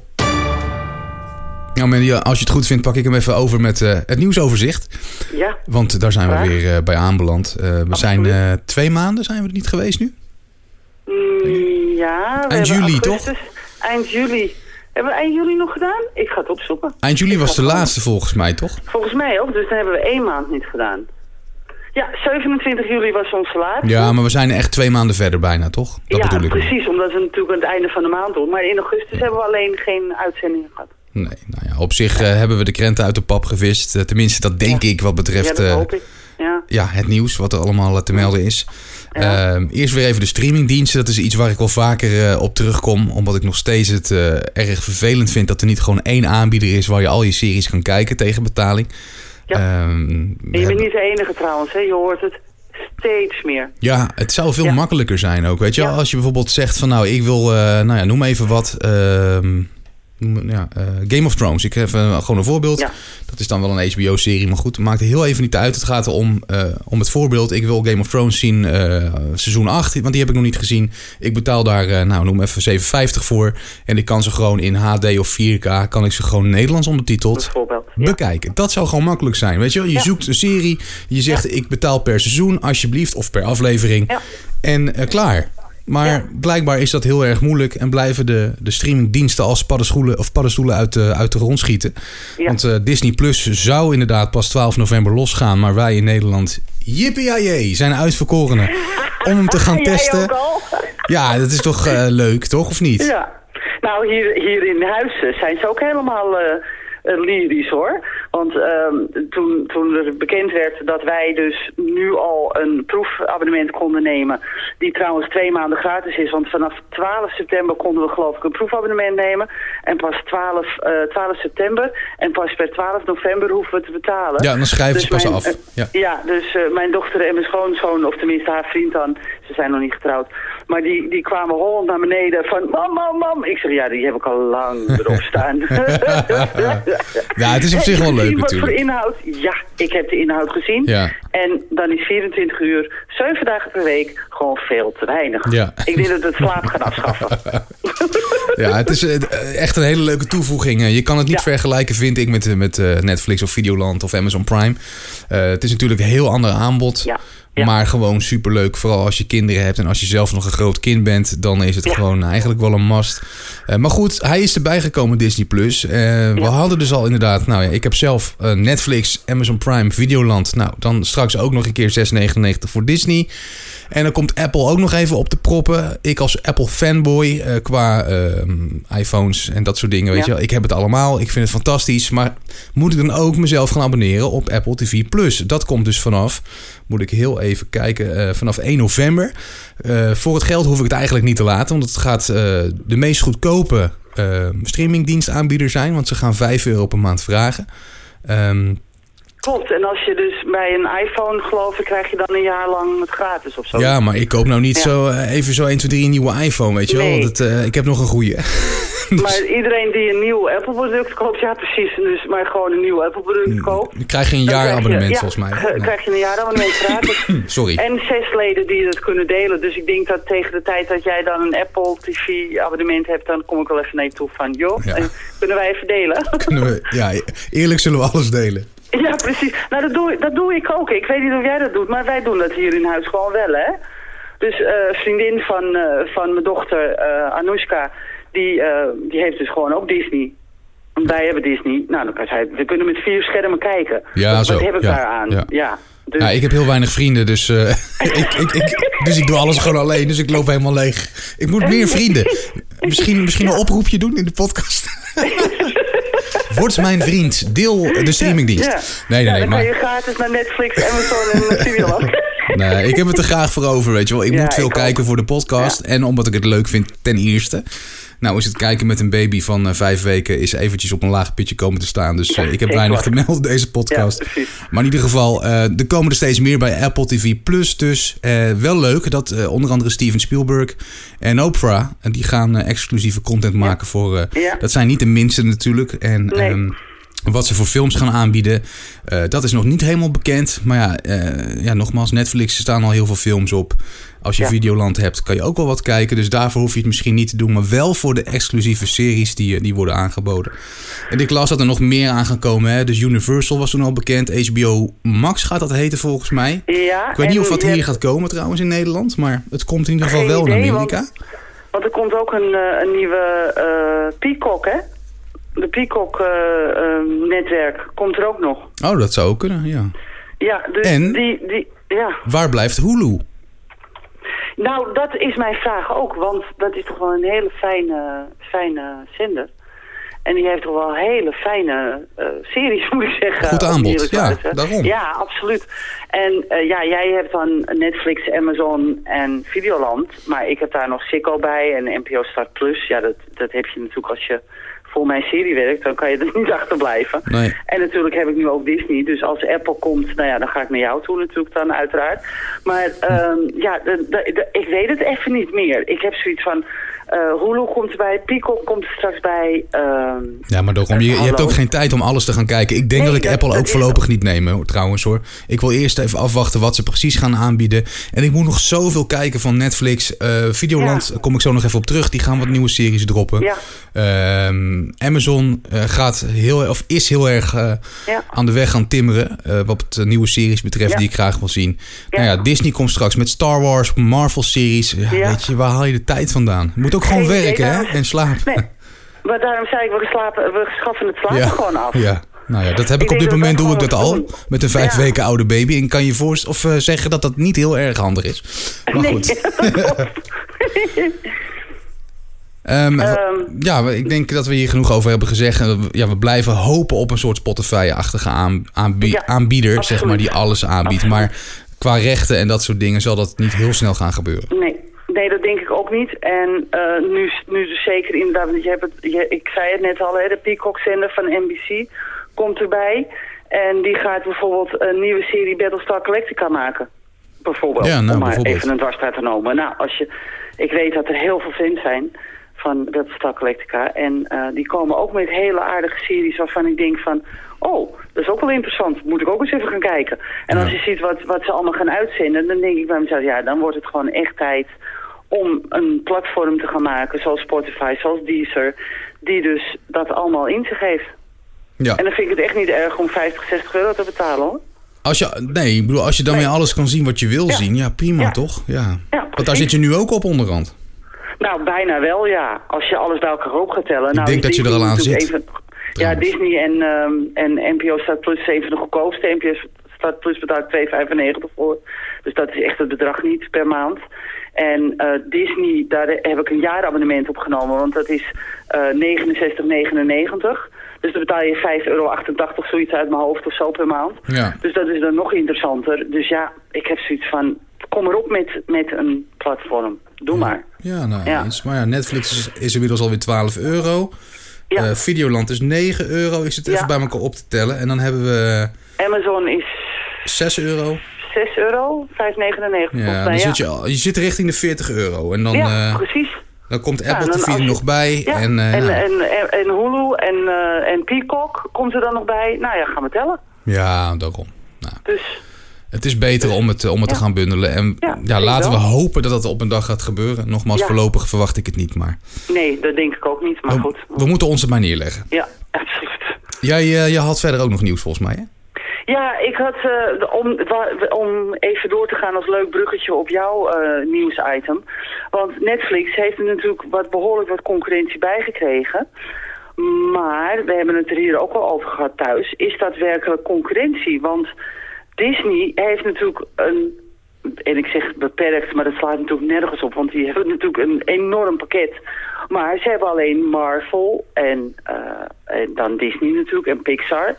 Speaker 1: Nou als je het goed vindt pak ik hem even over met eh, het nieuwsoverzicht.
Speaker 2: Ja,
Speaker 1: Want daar zijn we weer eh, bij aanbeland. Eh, we zijn twee maanden zijn we er niet geweest nu.
Speaker 2: Mm, ja.
Speaker 1: Eind juli,
Speaker 2: augustus. Eind juli. Hebben we eind juli nog gedaan? Ik ga het opzoeken.
Speaker 1: Eind juli
Speaker 2: Ik
Speaker 1: was de laatste volgens mij, toch?
Speaker 2: Volgens mij ook, dus dan hebben we één maand niet gedaan. Ja, 27 juli was onze laatste.
Speaker 1: Ja, maar we zijn echt twee maanden verder bijna, toch? Dat
Speaker 2: ja,
Speaker 1: bedoel ik.
Speaker 2: precies, omdat we natuurlijk aan het einde van de maand doen. Maar in augustus hebben we alleen geen uitzendingen gehad.
Speaker 1: Nee, nou ja, op zich eh, hebben we de krenten uit de pap gevist. Eh, tenminste, dat denk ik wat
Speaker 2: Ja,
Speaker 1: betreft
Speaker 2: dat
Speaker 1: eh,
Speaker 2: hoop ik. Ja.
Speaker 1: ja, het nieuws wat er allemaal te melden is.
Speaker 2: Ja.
Speaker 1: Ehm, eerst weer even de streamingdiensten. Dat is iets waar ik wel vaker op terugkom. Omdat ik nog steeds het erg vervelend vind dat er niet gewoon één aanbieder is waar je al je series kan kijken tegen betaling.
Speaker 2: Ja.
Speaker 1: Ehm,
Speaker 2: En je bent
Speaker 1: hebben-
Speaker 2: niet de enige trouwens, hè? je hoort het steeds meer.
Speaker 1: Ja, het zou veel
Speaker 2: Ja.
Speaker 1: makkelijker zijn ook. Weet je?
Speaker 2: Ja.
Speaker 1: als je bijvoorbeeld zegt van nou, ik wil, nou ja, noem even wat. ehm, noem- ja, eh, Game of Thrones. Ik heb eh, gewoon een voorbeeld.
Speaker 2: Ja.
Speaker 1: Dat is dan wel een HBO-serie, maar goed, het maakt heel even niet uit. Het gaat erom eh, om het voorbeeld. Ik wil Game of Thrones zien, seizoen 8, want die heb ik nog niet gezien. Ik betaal daar, nou, noem even 7,50 voor. En ik kan ze gewoon in HD of 4K, kan ik ze gewoon Nederlands ondertiteld.
Speaker 2: Ja.
Speaker 1: bekijken. Dat zou gewoon makkelijk zijn. Weet je, wel? je
Speaker 2: Ja.
Speaker 1: zoekt een serie, je zegt ik betaal per seizoen alsjeblieft of per aflevering en klaar. Maar
Speaker 2: Ja.
Speaker 1: blijkbaar is dat heel erg moeilijk en blijven de, de streamingdiensten als paddenstoelen, of paddenstoelen uit de, uit de grond schieten.
Speaker 2: Ja.
Speaker 1: Want eh, Disney Plus zou inderdaad pas 12 november losgaan, maar wij in Nederland, yippie zijn uitverkorenen om hem te gaan testen. Ja, dat is toch eh, leuk, toch? Of niet?
Speaker 2: Ja. Nou, hier, hier in huis zijn ze ook helemaal uh, lyrisch hoor. Want ehm, toen, toen er bekend werd dat wij dus nu al een proefabonnement konden nemen... die trouwens twee maanden gratis is, want vanaf 12 september konden we geloof ik een proefabonnement nemen... en pas 12, 12 september en pas per 12 november hoeven we te betalen.
Speaker 1: Ja, dan schrijven dus ze pas af.
Speaker 2: ja. ja, dus mijn dochter en mijn schoonzoon, of tenminste haar vriend dan... ze zijn nog niet getrouwd... maar die, die kwamen hollend naar beneden van... mam, mam, mam. Ik zeg, ja, die heb ik al lang erop staan.
Speaker 1: ja, het is op zich wel leuk
Speaker 2: wat
Speaker 1: natuurlijk.
Speaker 2: voor inhoud? Ja, ik heb de inhoud gezien.
Speaker 1: Ja.
Speaker 2: En dan is 24 uur, 7 dagen per week gewoon veel te weinig.
Speaker 1: Ja.
Speaker 2: Ik denk dat het slaap gaat afschaffen.
Speaker 1: ja, het is eh, echt een hele leuke toevoeging. Je kan het niet vergelijken, vind ik, met, met eh, Netflix of Videoland of Amazon Prime. Uh, het is natuurlijk een heel ander aanbod.
Speaker 2: Ja.
Speaker 1: Maar gewoon superleuk. Vooral als je kinderen hebt en als je zelf nog een groot kind bent. Dan is het gewoon eigenlijk wel een must. Uh, maar goed, hij is erbij gekomen, Disney+. Plus. Uh, we hadden dus al inderdaad... Nou ja, ik heb zelf uh, Netflix, Amazon Prime, Videoland. Nou, dan straks ook nog een keer 6,99 voor Disney. En dan komt Apple ook nog even op te proppen. Ik als Apple fanboy qua iPhones en dat soort dingen. Weet je wel. Ik heb het allemaal. Ik vind het fantastisch. Maar moet ik dan ook mezelf gaan abonneren op Apple TV+. Plus? Dat komt dus vanaf moet ik heel even kijken. Uh, vanaf 1 november. Uh, voor het geld hoef ik het eigenlijk niet te laten. Want het gaat uh, de meest goedkope streamingdienstaanbieder zijn. Want ze gaan 5 euro per maand vragen. Um,
Speaker 2: Klopt, en als je dus bij een iPhone geloof ik, krijg je dan een jaar lang het gratis of zo.
Speaker 1: Ja, maar ik koop nou niet ja. zo even zo 1, 2, 3 een nieuwe iPhone, weet je wel. Want het, uh, ik heb nog een goede.
Speaker 2: dus... Maar iedereen die een nieuw Apple product koopt, ja precies, dus maar gewoon een nieuw Apple product koopt.
Speaker 1: Dan krijg je een jaar abonnement
Speaker 2: ja,
Speaker 1: volgens mij.
Speaker 2: Dan krijg je een jaar abonnement gratis.
Speaker 1: Sorry.
Speaker 2: En zes leden die dat kunnen delen. Dus ik denk dat tegen de tijd dat jij dan een Apple TV abonnement hebt, dan kom ik wel even naar je toe van, joh, ja. kunnen wij even delen?
Speaker 1: Kunnen we, ja, eerlijk zullen we alles delen.
Speaker 2: Ja, precies. Nou, dat doe, dat doe ik ook. Ik weet niet of jij dat doet, maar wij doen dat hier in huis gewoon wel, hè. Dus uh, vriendin van, uh, van mijn dochter, uh, Anoushka, die, die heeft dus gewoon ook Disney. Wij hebben Disney. Nou, dan kan zij, we kunnen met vier schermen kijken.
Speaker 1: Ja,
Speaker 2: wat,
Speaker 1: zo.
Speaker 2: wat heb ik
Speaker 1: ja,
Speaker 2: daar aan?
Speaker 1: Ja.
Speaker 2: ja. Dus...
Speaker 1: Ja, ik heb heel weinig vrienden, dus, uh, ik, ik, ik, dus ik doe alles gewoon alleen. Dus ik loop helemaal leeg. Ik moet meer vrienden. Misschien, misschien een oproepje doen in de podcast. Word mijn vriend. Deel de streamingdienst.
Speaker 2: Ja.
Speaker 1: Nee, nee, nee.
Speaker 2: dan
Speaker 1: Maar,
Speaker 2: je gratis naar Netflix, Amazon en Videoland.
Speaker 1: nee, ik heb het er graag voor over, weet je wel. Ik moet veel kijken
Speaker 2: ook.
Speaker 1: voor de podcast. En omdat ik het leuk vind, ten eerste. Nou, is het kijken met een baby van eh, vijf weken... is eventjes op een laag pitje komen te staan. Dus eh, ik heb weinig te melden deze podcast. Maar in ieder geval, eh, er komen er steeds meer bij Apple TV+. Plus dus wel leuk dat onder andere Steven Spielberg en Oprah... en die gaan exclusieve content maken voor... Dat zijn niet de minste natuurlijk. En
Speaker 2: Nee.
Speaker 1: ehm, wat ze voor films gaan aanbieden, eh, dat is nog niet helemaal bekend. Maar ja, eh, ja, nogmaals, Netflix er staan al heel veel films op. Als je
Speaker 2: Ja.
Speaker 1: Videoland hebt, kan je ook wel wat kijken. Dus daarvoor hoef je het misschien niet te doen. Maar wel voor de exclusieve series die, eh, die worden aangeboden. En ik las dat er nog meer aan gaan komen. Hè? Dus Universal was toen al bekend. HBO Max gaat dat heten volgens mij.
Speaker 2: Ja,
Speaker 1: Ik weet niet of dat hier
Speaker 2: hebt-
Speaker 1: gaat komen trouwens in Nederland. Maar het komt in ieder geval
Speaker 2: Geen
Speaker 1: wel in Amerika.
Speaker 2: Want, want er komt ook een, een nieuwe eh Peacock, hè? De Peacock-netwerk komt er ook nog.
Speaker 1: Oh, dat zou ook kunnen, ja.
Speaker 2: Ja, dus
Speaker 1: En?
Speaker 2: die, die... Ja.
Speaker 1: Waar blijft Hulu?
Speaker 2: Nou, dat is mijn vraag ook, want dat is toch wel een hele fijne, fijne zender. En die heeft toch wel hele fijne eh, series, moet ik zeggen.
Speaker 1: Goed aanbod, ja, daarom.
Speaker 2: Ja, absoluut. En eh, ja, jij hebt dan Netflix, Amazon en Videoland. Maar ik heb daar nog Ziggo bij en NPO Start Plus. Ja, dat, dat heb je natuurlijk als je voor mijn serie werkt. Dan kan je er niet achterblijven.
Speaker 1: Nee.
Speaker 2: En natuurlijk heb ik nu ook Disney. Dus als Apple komt, nou ja, dan ga ik naar jou toe natuurlijk dan uiteraard. Maar ehm, ja, de, de- de- ik weet het even niet meer. Ik heb zoiets van... eh Hulu komt erbij, Peacock komt er straks bij. ehm,
Speaker 1: Ja, maar daarom, je, je hebt ook geen tijd om alles te gaan kijken. Ik denk
Speaker 2: Nee,
Speaker 1: dat ik
Speaker 2: dat-
Speaker 1: Apple
Speaker 2: dat
Speaker 1: ook voorlopig niet neem, hoor, trouwens hoor. Ik wil eerst even afwachten wat ze precies gaan aanbieden. En ik moet nog zoveel kijken van Netflix. Eh, Videoland,
Speaker 2: Ja.
Speaker 1: kom ik zo nog even op terug. Die gaan wat nieuwe series droppen.
Speaker 2: Ja.
Speaker 1: Ehm, Amazon eh, gaat heel, of is heel erg
Speaker 2: Ja.
Speaker 1: aan de weg gaan timmeren. wat het, nieuwe series betreft die ik graag wil zien. Nou ja, Disney komt straks met Star Wars, Marvel series. Ja,
Speaker 2: Ja.
Speaker 1: Weet je, waar haal je de tijd vandaan? Moet ook gewoon
Speaker 2: Geen idee,
Speaker 1: werken hè? en slapen.
Speaker 2: Nee. Maar daarom zei ik, we, slapen, we schaffen het slapen
Speaker 1: Ja,
Speaker 2: gewoon af.
Speaker 1: ja. Nou ja, dat heb ik,
Speaker 2: Ik
Speaker 1: op dit moment doe ik dat
Speaker 2: gewoon
Speaker 1: al.
Speaker 2: doen.
Speaker 1: Met een vijf
Speaker 2: Ja.
Speaker 1: weken oude baby. En kan je voorst of eh, zeggen dat dat niet heel erg handig is. Maar
Speaker 2: Nee,
Speaker 1: goed. Ehm,
Speaker 2: Ehm,
Speaker 1: ja, ik denk dat we hier genoeg over hebben gezegd. En Ja, we blijven hopen op een soort Spotify-achtige aan, aanbie-
Speaker 2: Ja,
Speaker 1: aanbieder, zeg maar, die alles aanbiedt.
Speaker 2: Absoluut.
Speaker 1: Maar qua rechten en dat soort dingen zal dat niet heel snel gaan gebeuren.
Speaker 2: Nee, nee, dat denk ik ook niet. En eh, nu, nu dus zeker inderdaad, want je hebt het, je, ik zei het net al, hè, de Peacock-zender van NBC komt erbij. En die gaat bijvoorbeeld een nieuwe serie Battlestar Galactica maken. Bijvoorbeeld,
Speaker 1: Ja, nou,
Speaker 2: om maar
Speaker 1: bijvoorbeeld.
Speaker 2: even een dwarsstraat te noemen. Nou, als je, ik weet dat er heel veel fans zijn van Battlestar Galactica. En eh, die komen ook met hele aardige series waarvan ik denk van... Oh, dat is ook wel interessant. Moet ik ook eens even gaan kijken. En als je ziet wat, wat ze allemaal gaan uitzenden... dan denk ik bij mezelf, ja, dan wordt het gewoon echt tijd... om een platform te gaan maken, zoals Spotify, zoals Deezer... die dus dat allemaal in zich heeft.
Speaker 1: Ja.
Speaker 2: En dan vind ik het echt niet erg om 50, 60 euro te betalen, hoor.
Speaker 1: Als je, nee, ik bedoel, als je dan
Speaker 2: Nee.
Speaker 1: weer alles kan zien wat je wil
Speaker 2: Ja.
Speaker 1: zien, ja, prima
Speaker 2: Ja.
Speaker 1: toch? Ja. Want daar zit je nu ook op onderhand.
Speaker 2: Nou, bijna wel, ja. Als je alles bij elkaar op gaat tellen. nou,
Speaker 1: denk dat je er al aan zit,
Speaker 2: ja. Disney en, ehm, en NPO Start Plus is een van de goedkoopste. NPO Start Plus betaalt 2,95 voor. Dus dat is echt het bedrag niet per maand. En eh, Disney, daar heb ik een jaarabonnement op genomen. Want dat is eh 69,99. Dus dan betaal je 5,88 euro, zoiets uit mijn hoofd of zo per maand.
Speaker 1: Ja.
Speaker 2: Dus dat is dan nog interessanter. Dus ja, ik heb zoiets van, kom erop met, met een platform. Doe maar.
Speaker 1: Ja, nou,
Speaker 2: Ja.
Speaker 1: eens. maar ja, Netflix is, is inmiddels alweer 12 euro.
Speaker 2: Ja.
Speaker 1: Eh, Videoland is 9 euro. Ik zit even bij elkaar op te tellen. En dan hebben we
Speaker 2: Amazon is
Speaker 1: 6 euro.
Speaker 2: 6 euro, 5,99 volgens
Speaker 1: Ja, dan
Speaker 2: ja.
Speaker 1: zit je, al- je zit richting de 40 euro. En dan,
Speaker 2: ja,
Speaker 1: eh,
Speaker 2: precies.
Speaker 1: dan komt
Speaker 2: Ja,
Speaker 1: Apple
Speaker 2: dan
Speaker 1: TV
Speaker 2: je-
Speaker 1: nog bij.
Speaker 2: Ja.
Speaker 1: En, eh,
Speaker 2: en,
Speaker 1: nou,
Speaker 2: en, en, en Hulu en, eh, en Peacock komt er dan nog bij. Nou ja, gaan we tellen.
Speaker 1: ja, daarom. Nou,
Speaker 2: Dus
Speaker 1: het is beter om het, om het te
Speaker 2: Ja.
Speaker 1: gaan bundelen. En
Speaker 2: Ja,
Speaker 1: ja, laten we hopen dat dat op een dag gaat gebeuren. Nogmaals,
Speaker 2: Ja.
Speaker 1: voorlopig verwacht ik het niet. Maar
Speaker 2: nee, dat denk ik ook niet. Maar
Speaker 1: we,
Speaker 2: goed.
Speaker 1: we moeten ons er maar neerleggen.
Speaker 2: Ja, absoluut.
Speaker 1: Jij je had verder ook nog nieuws volgens mij, hè?
Speaker 2: Ja, ik had, eh, om, om even door te gaan als leuk bruggetje op jouw eh, nieuwsitem. Want Netflix heeft er natuurlijk wat, behoorlijk wat concurrentie bijgekregen. Maar, we hebben het er hier ook al over gehad thuis, is dat werkelijk concurrentie? Want Disney heeft natuurlijk een, en ik zeg beperkt, maar dat slaat natuurlijk nergens op, want die hebben natuurlijk een enorm pakket. Maar ze hebben alleen Marvel en, eh, en dan Disney natuurlijk en Pixar.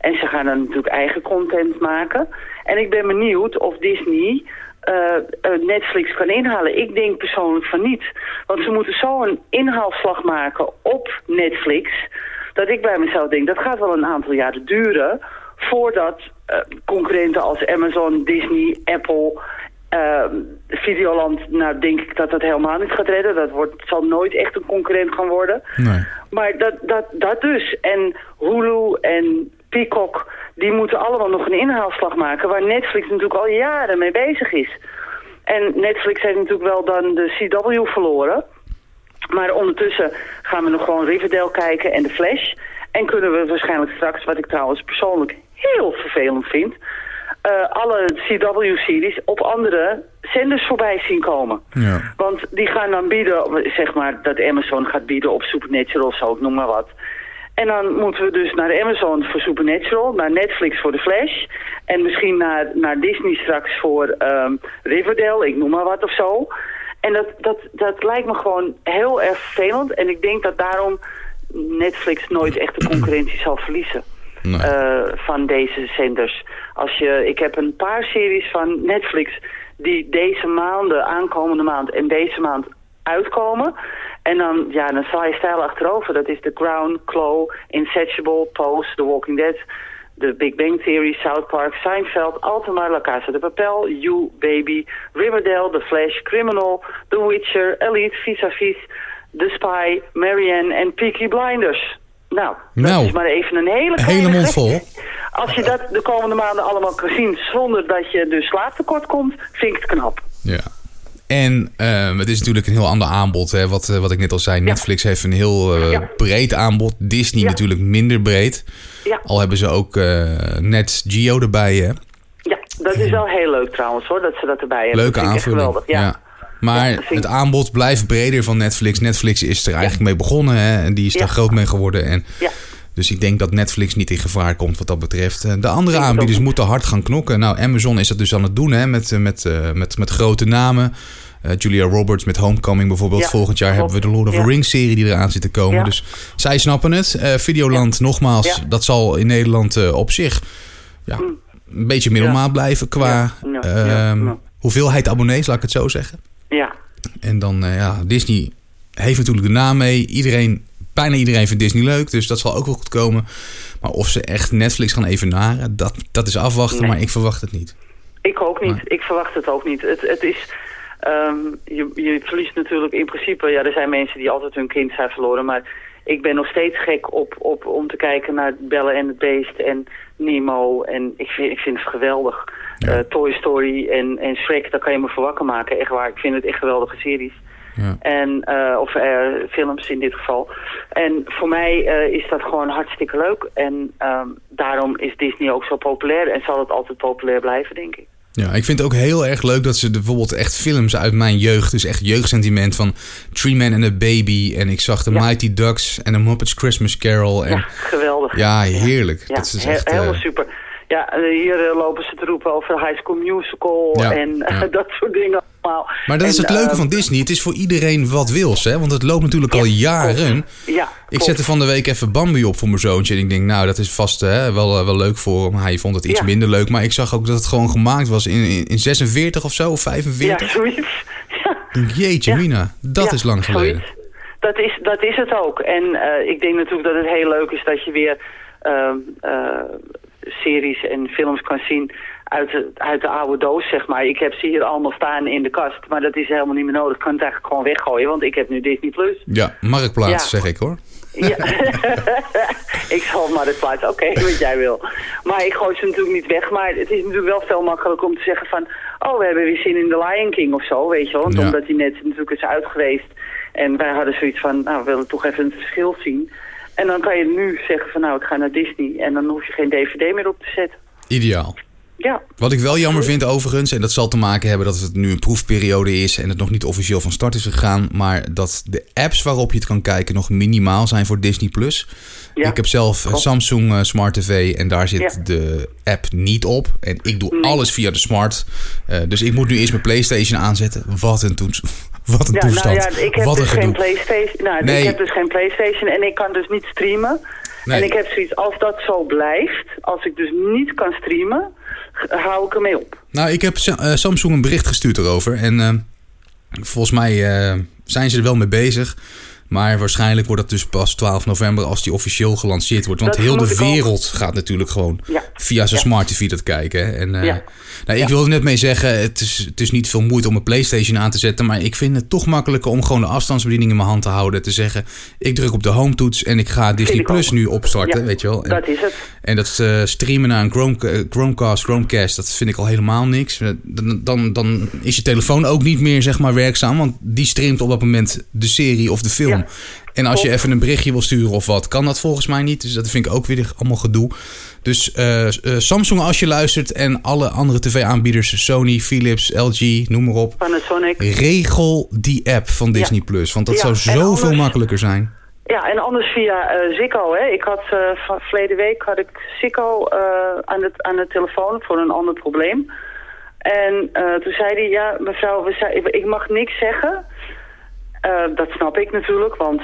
Speaker 2: En ze gaan dan natuurlijk eigen content maken. En ik ben benieuwd of Disney eh, eh, Netflix kan inhalen. Ik denk persoonlijk van niet. Want ze moeten zo een inhaalslag maken op Netflix... dat ik bij mezelf denk, dat gaat wel een aantal jaren duren... voordat eh, concurrenten als Amazon, Disney, Apple... eh, Videoland, nou denk ik dat dat helemaal niet gaat redden. Dat wordt, zal nooit echt een concurrent gaan worden.
Speaker 1: Nee.
Speaker 2: Maar dat, dat, dat dus. En Hulu en Peacock, die moeten allemaal nog een inhaalslag maken... waar Netflix natuurlijk al jaren mee bezig is. En Netflix heeft natuurlijk wel dan de CW verloren. Maar ondertussen gaan we nog gewoon Riverdale kijken en The Flash. En kunnen we waarschijnlijk straks, wat ik trouwens persoonlijk heel vervelend vind... eh, alle CW-series op andere zenders voorbij zien komen.
Speaker 1: Ja.
Speaker 2: Want die gaan dan bieden, zeg maar, dat Amazon gaat bieden op Supernatural of zo, ik noem maar wat. En dan moeten we dus naar Amazon voor Supernatural, naar Netflix voor The Flash. En misschien naar, naar Disney straks voor ehm, Riverdale, ik noem maar wat of zo. En dat, dat, dat lijkt me gewoon heel erg vervelend. En ik denk dat daarom Netflix nooit echt de concurrentie zal verliezen
Speaker 1: Nee.
Speaker 2: eh, van deze zenders. Als je, ik heb een paar series van Netflix die deze maanden, aankomende maand en deze maand uitkomen. En dan, ja, dan sla je stijl achterover. Dat is The Crown, Claw, Insatiable, Pose, The Walking Dead, The Big Bang Theory, South Park, Seinfeld, Altamar, La Casa de Papel, You, Baby, Riverdale, The Flash, Criminal, The Witcher, Elite, Vis-a-Vis, The Spy, Marianne en Peaky Blinders. Nou, dat
Speaker 1: Nou,
Speaker 2: is maar even een hele
Speaker 1: hele mond vol.
Speaker 2: Als je dat de komende maanden allemaal kan zien zonder dat je dus slaaptekort komt, vind ik het knap.
Speaker 1: Ja. En eh, het is natuurlijk een heel ander aanbod. Hè? Wat, eh, wat ik net al zei, Netflix heeft een heel eh,
Speaker 2: Ja.
Speaker 1: breed aanbod. Disney
Speaker 2: Ja.
Speaker 1: natuurlijk minder breed.
Speaker 2: Ja,
Speaker 1: Al hebben ze ook eh net Geo erbij. Hè?
Speaker 2: ja, dat is wel heel leuk trouwens hoor, dat ze dat erbij hebben.
Speaker 1: Leuke aanvulling.
Speaker 2: geweldig, ja.
Speaker 1: Maar het aanbod blijft breder van Netflix. Netflix is er eigenlijk mee begonnen. Hè? En die is daar groot mee geworden. En
Speaker 2: Ja.
Speaker 1: Dus ik denk dat Netflix niet in gevaar komt wat dat betreft. Eh, De andere aanbieders moeten hard gaan knokken. Nou, Amazon is dat dus aan het doen hè, met, eh, met, eh, met, met grote namen. Julia Roberts met Homecoming bijvoorbeeld.
Speaker 2: Ja,
Speaker 1: Volgend jaar hebben we de Lord of the
Speaker 2: Ja.
Speaker 1: Rings serie die eraan zit te komen.
Speaker 2: Ja.
Speaker 1: Dus zij snappen het. Videoland, nogmaals, dat zal in Nederland op zich ja, een beetje middelmaat blijven qua ehm, hoeveelheid abonnees, laat ik het zo zeggen.
Speaker 2: Ja,
Speaker 1: En dan, ja, Disney heeft natuurlijk de naam mee. Iedereen, bijna iedereen vindt Disney leuk, dus dat zal ook wel goed komen. Maar of ze echt Netflix gaan evenaren, dat, dat is afwachten,
Speaker 2: Nee.
Speaker 1: maar ik verwacht het niet.
Speaker 2: ik ook niet.
Speaker 1: Maar-
Speaker 2: Ik verwacht het ook niet. Het, het is... ehm, je, je verliest natuurlijk in principe... Ja, er zijn mensen die altijd hun kind zijn verloren, maar... Ik ben nog steeds gek op, op, om te kijken naar Belle en het Beest en Nemo. En ik vind, ik vind het geweldig.
Speaker 1: Ja.
Speaker 2: Eh, Toy Story en, en Shrek, daar kan je me voor wakker maken. Echt waar, ik vind het echt geweldige series.
Speaker 1: Ja.
Speaker 2: En, eh, of eh, films in dit geval. En voor mij eh, is dat gewoon hartstikke leuk. En ehm, daarom is Disney ook zo populair. En zal het altijd populair blijven, denk ik.
Speaker 1: Ja, ik vind het ook heel erg leuk dat ze bijvoorbeeld echt films uit mijn jeugd, dus echt jeugdsentiment van Tree Man and a Baby en ik zag de
Speaker 2: Ja.
Speaker 1: Mighty Ducks en de Muppets Christmas Carol en
Speaker 2: Ja, geweldig.
Speaker 1: ja, heerlijk.
Speaker 2: Ja,
Speaker 1: dat is
Speaker 2: he-
Speaker 1: echt,
Speaker 2: helemaal super. Ja, hier lopen ze te roepen over High School Musical en dat soort dingen allemaal.
Speaker 1: maar dat is het leuke van Disney. Het is voor iedereen wat wils, hè? Want het loopt natuurlijk al jaren.
Speaker 2: Ja,
Speaker 1: Ik zette van de week even Bambi op voor mijn zoontje. En ik denk, nou, dat is vast hè, wel, eh, wel leuk voor hem. Hij vond het iets
Speaker 2: Ja.
Speaker 1: minder leuk. Maar ik zag ook dat het gewoon gemaakt was in, in, in 46 of zo, of
Speaker 2: Ja,
Speaker 1: 45.
Speaker 2: zoiets. Ja.
Speaker 1: Ik denk, jeetje,
Speaker 2: Ja.
Speaker 1: Mina, dat
Speaker 2: Ja,
Speaker 1: is lang geleden.
Speaker 2: zoiets. Dat is, dat is het ook. En eh, ik denk natuurlijk dat het heel leuk is dat je weer ehm, eh, series en films kan zien uit de, uit de oude doos, zeg maar. Ik heb ze hier allemaal staan in de kast, maar dat is helemaal niet meer nodig. Ik kan het eigenlijk gewoon weggooien, want ik heb nu Disney+. Plus.
Speaker 1: Ja, marktplaats,
Speaker 2: Ja.
Speaker 1: zeg ik hoor.
Speaker 2: Ja. ik zal maar het oké, wat jij wil. Maar ik gooi ze natuurlijk niet weg. Maar het is natuurlijk wel veel makkelijker om te zeggen van... oh, we hebben weer zin in The Lion King of zo, weet je wel.
Speaker 1: Ja.
Speaker 2: Omdat hij net natuurlijk is uit geweest. En wij hadden zoiets van, nou, we willen toch even het verschil zien. En dan kan je nu zeggen van, nou, ik ga naar Disney. En dan hoef je geen dvd meer op te zetten.
Speaker 1: Ideaal.
Speaker 2: Ja,
Speaker 1: Wat ik wel jammer vind overigens, en dat zal te maken hebben dat het nu een proefperiode is en het nog niet officieel van start is gegaan, maar dat de apps waarop je het kan kijken nog minimaal zijn voor Disney+. Plus.
Speaker 2: Ja,
Speaker 1: ik heb zelf een
Speaker 2: klopt.
Speaker 1: Samsung eh, Smart TV en daar zit
Speaker 2: Ja.
Speaker 1: de app niet op. En ik doe
Speaker 2: Nee.
Speaker 1: alles via de Smart. Eh, dus ik moet nu eerst mijn Playstation aanzetten. Wat een, toets, wat een
Speaker 2: ja
Speaker 1: toestand.
Speaker 2: nou ja, ik heb
Speaker 1: wat een
Speaker 2: dus geen. Playstation. Nou,
Speaker 1: Nee.
Speaker 2: ik heb dus geen Playstation en ik kan dus niet streamen.
Speaker 1: Nee.
Speaker 2: En ik heb zoiets, als dat zo blijft, als ik dus niet kan streamen, hou ik ermee op.
Speaker 1: Nou, ik heb eh, Samsung een bericht gestuurd erover. En eh, volgens mij eh, zijn ze er wel mee bezig. Maar waarschijnlijk wordt het dus pas 12 november als die officieel gelanceerd wordt. Want
Speaker 2: Dat
Speaker 1: heel de
Speaker 2: ook.
Speaker 1: wereld gaat natuurlijk gewoon
Speaker 2: Ja.
Speaker 1: via zijn
Speaker 2: Ja.
Speaker 1: smart TV dat kijken. hè. En,
Speaker 2: Ja.
Speaker 1: nou, ik wilde net mee zeggen, het is, het is niet veel moeite om een Playstation aan te zetten. Maar ik vind het toch makkelijker om gewoon de afstandsbediening in mijn hand te houden. Te zeggen, ik druk op de home toets en ik ga Disney Plus nu opstarten. Weet je wel. En,
Speaker 2: Dat is het.
Speaker 1: en dat eh, streamen naar een Chrome, eh, Chromecast, Chromecast, dat vind ik al helemaal niks. Dan, dan, dan is je telefoon ook niet meer zeg maar werkzaam, want die streamt op dat moment de serie of de film. En als je even een berichtje wil sturen of wat, kan dat volgens mij niet. Dus dat vind ik ook weer allemaal gedoe. Dus eh, eh, Samsung als je luistert en alle andere tv-aanbieders, Sony, Philips, LG, noem maar op.
Speaker 2: Panasonic.
Speaker 1: Regel die app van Disney Plus, want dat
Speaker 2: Ja,
Speaker 1: zou zoveel
Speaker 2: anders-
Speaker 1: makkelijker zijn.
Speaker 2: Ja, en anders via Ziggo. Hè. Ik had van verleden week had ik Ziggo aan, het, aan de telefoon voor een ander probleem. En toen zei hij, ja mevrouw, we zei, ik mag niks zeggen. Eh, dat snap ik natuurlijk, want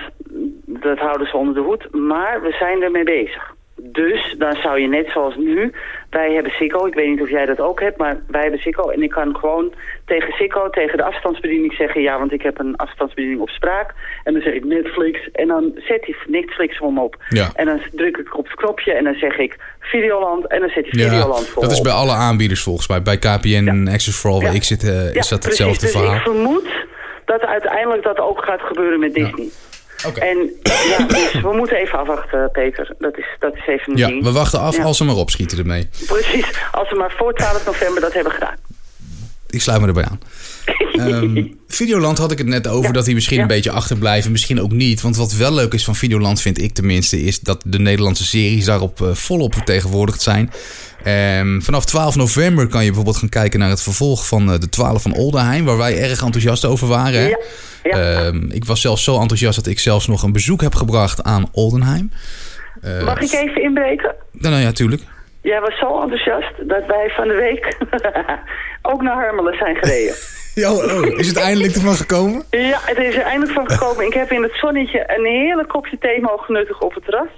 Speaker 2: dat houden ze onder de hoed. Maar we zijn ermee bezig. Dus dan zou je net zoals nu, wij hebben Ziggo, ik weet niet of jij dat ook hebt, maar wij hebben Ziggo. En ik kan gewoon tegen Ziggo, tegen de afstandsbediening zeggen, ja, want ik heb een afstandsbediening op spraak. En dan zeg ik Netflix en dan zet hij Netflix voor me op.
Speaker 1: Ja.
Speaker 2: En dan druk ik op het knopje en dan zeg ik Videoland en dan zet hij Videoland voor
Speaker 1: dat is bij alle aanbieders volgens mij. Bij KPN en Access for All, waar
Speaker 2: Ja.
Speaker 1: ik zit, eh, is
Speaker 2: Ja,
Speaker 1: dat
Speaker 2: precies.
Speaker 1: hetzelfde
Speaker 2: dus
Speaker 1: verhaal.
Speaker 2: ik vermoed dat uiteindelijk dat ook gaat gebeuren met Disney.
Speaker 1: Oké.
Speaker 2: En ja, dus we moeten even afwachten, Peter. Dat is, dat is even een
Speaker 1: Ja,
Speaker 2: ding.
Speaker 1: we wachten af
Speaker 2: Ja.
Speaker 1: als ze maar opschieten ermee.
Speaker 2: Precies, als we maar voor 12 november dat hebben gedaan.
Speaker 1: Ik sluit me erbij aan. Ehm, Videoland had ik het net over
Speaker 2: Ja.
Speaker 1: dat hij misschien
Speaker 2: Ja.
Speaker 1: een beetje achterblijven. Misschien ook niet. Want wat wel leuk is van Videoland, vind ik tenminste, is dat de Nederlandse series daarop eh, volop vertegenwoordigd zijn. Ehm, vanaf 12 november kan je bijvoorbeeld gaan kijken naar het vervolg van eh, de 12 van Oldenheim, waar wij erg enthousiast over waren. hè?
Speaker 2: Ja, ja.
Speaker 1: Ehm, ik was zelfs zo enthousiast dat ik zelfs nog een bezoek heb gebracht aan Oldenheim. Eh,
Speaker 2: Mag ik even inbreken?
Speaker 1: Nou, nou ja, tuurlijk.
Speaker 2: Jij was zo enthousiast dat wij van de week ook naar Harmelen zijn gereden.
Speaker 1: Ja, oh, is het eindelijk ervan gekomen?
Speaker 2: Ja, het is er eindelijk van gekomen. Ik heb in het zonnetje een heerlijk kopje thee mogen nuttigen op het terras.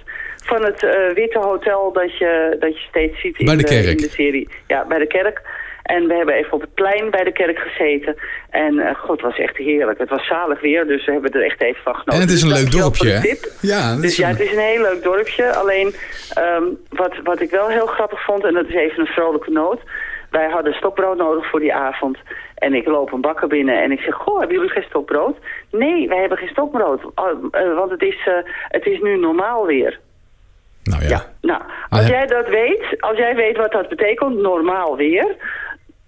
Speaker 2: Van het uh, witte hotel dat je, dat je steeds ziet in
Speaker 1: bij de,
Speaker 2: in de serie. Ja, bij de kerk. En we hebben even op het plein bij de kerk gezeten. En uh, god, het was echt heerlijk. Het was zalig weer, dus we hebben er echt even van genoten.
Speaker 1: En het is een
Speaker 2: dus
Speaker 1: leuk dorpje, hè?
Speaker 2: Ja, dus ja, het is een heel leuk dorpje. Alleen, um, wat, wat ik wel heel grappig vond, en dat is even een vrolijke noot. Wij hadden stokbrood nodig voor die avond. En ik loop een bakker binnen en ik zeg, goh, hebben jullie geen stokbrood? Nee, wij hebben geen stokbrood, uh, want het is, uh, het is nu normaal weer.
Speaker 1: Nou ja.
Speaker 2: ja. Nou, als ah, ja. jij dat weet, als jij weet wat dat betekent, normaal weer,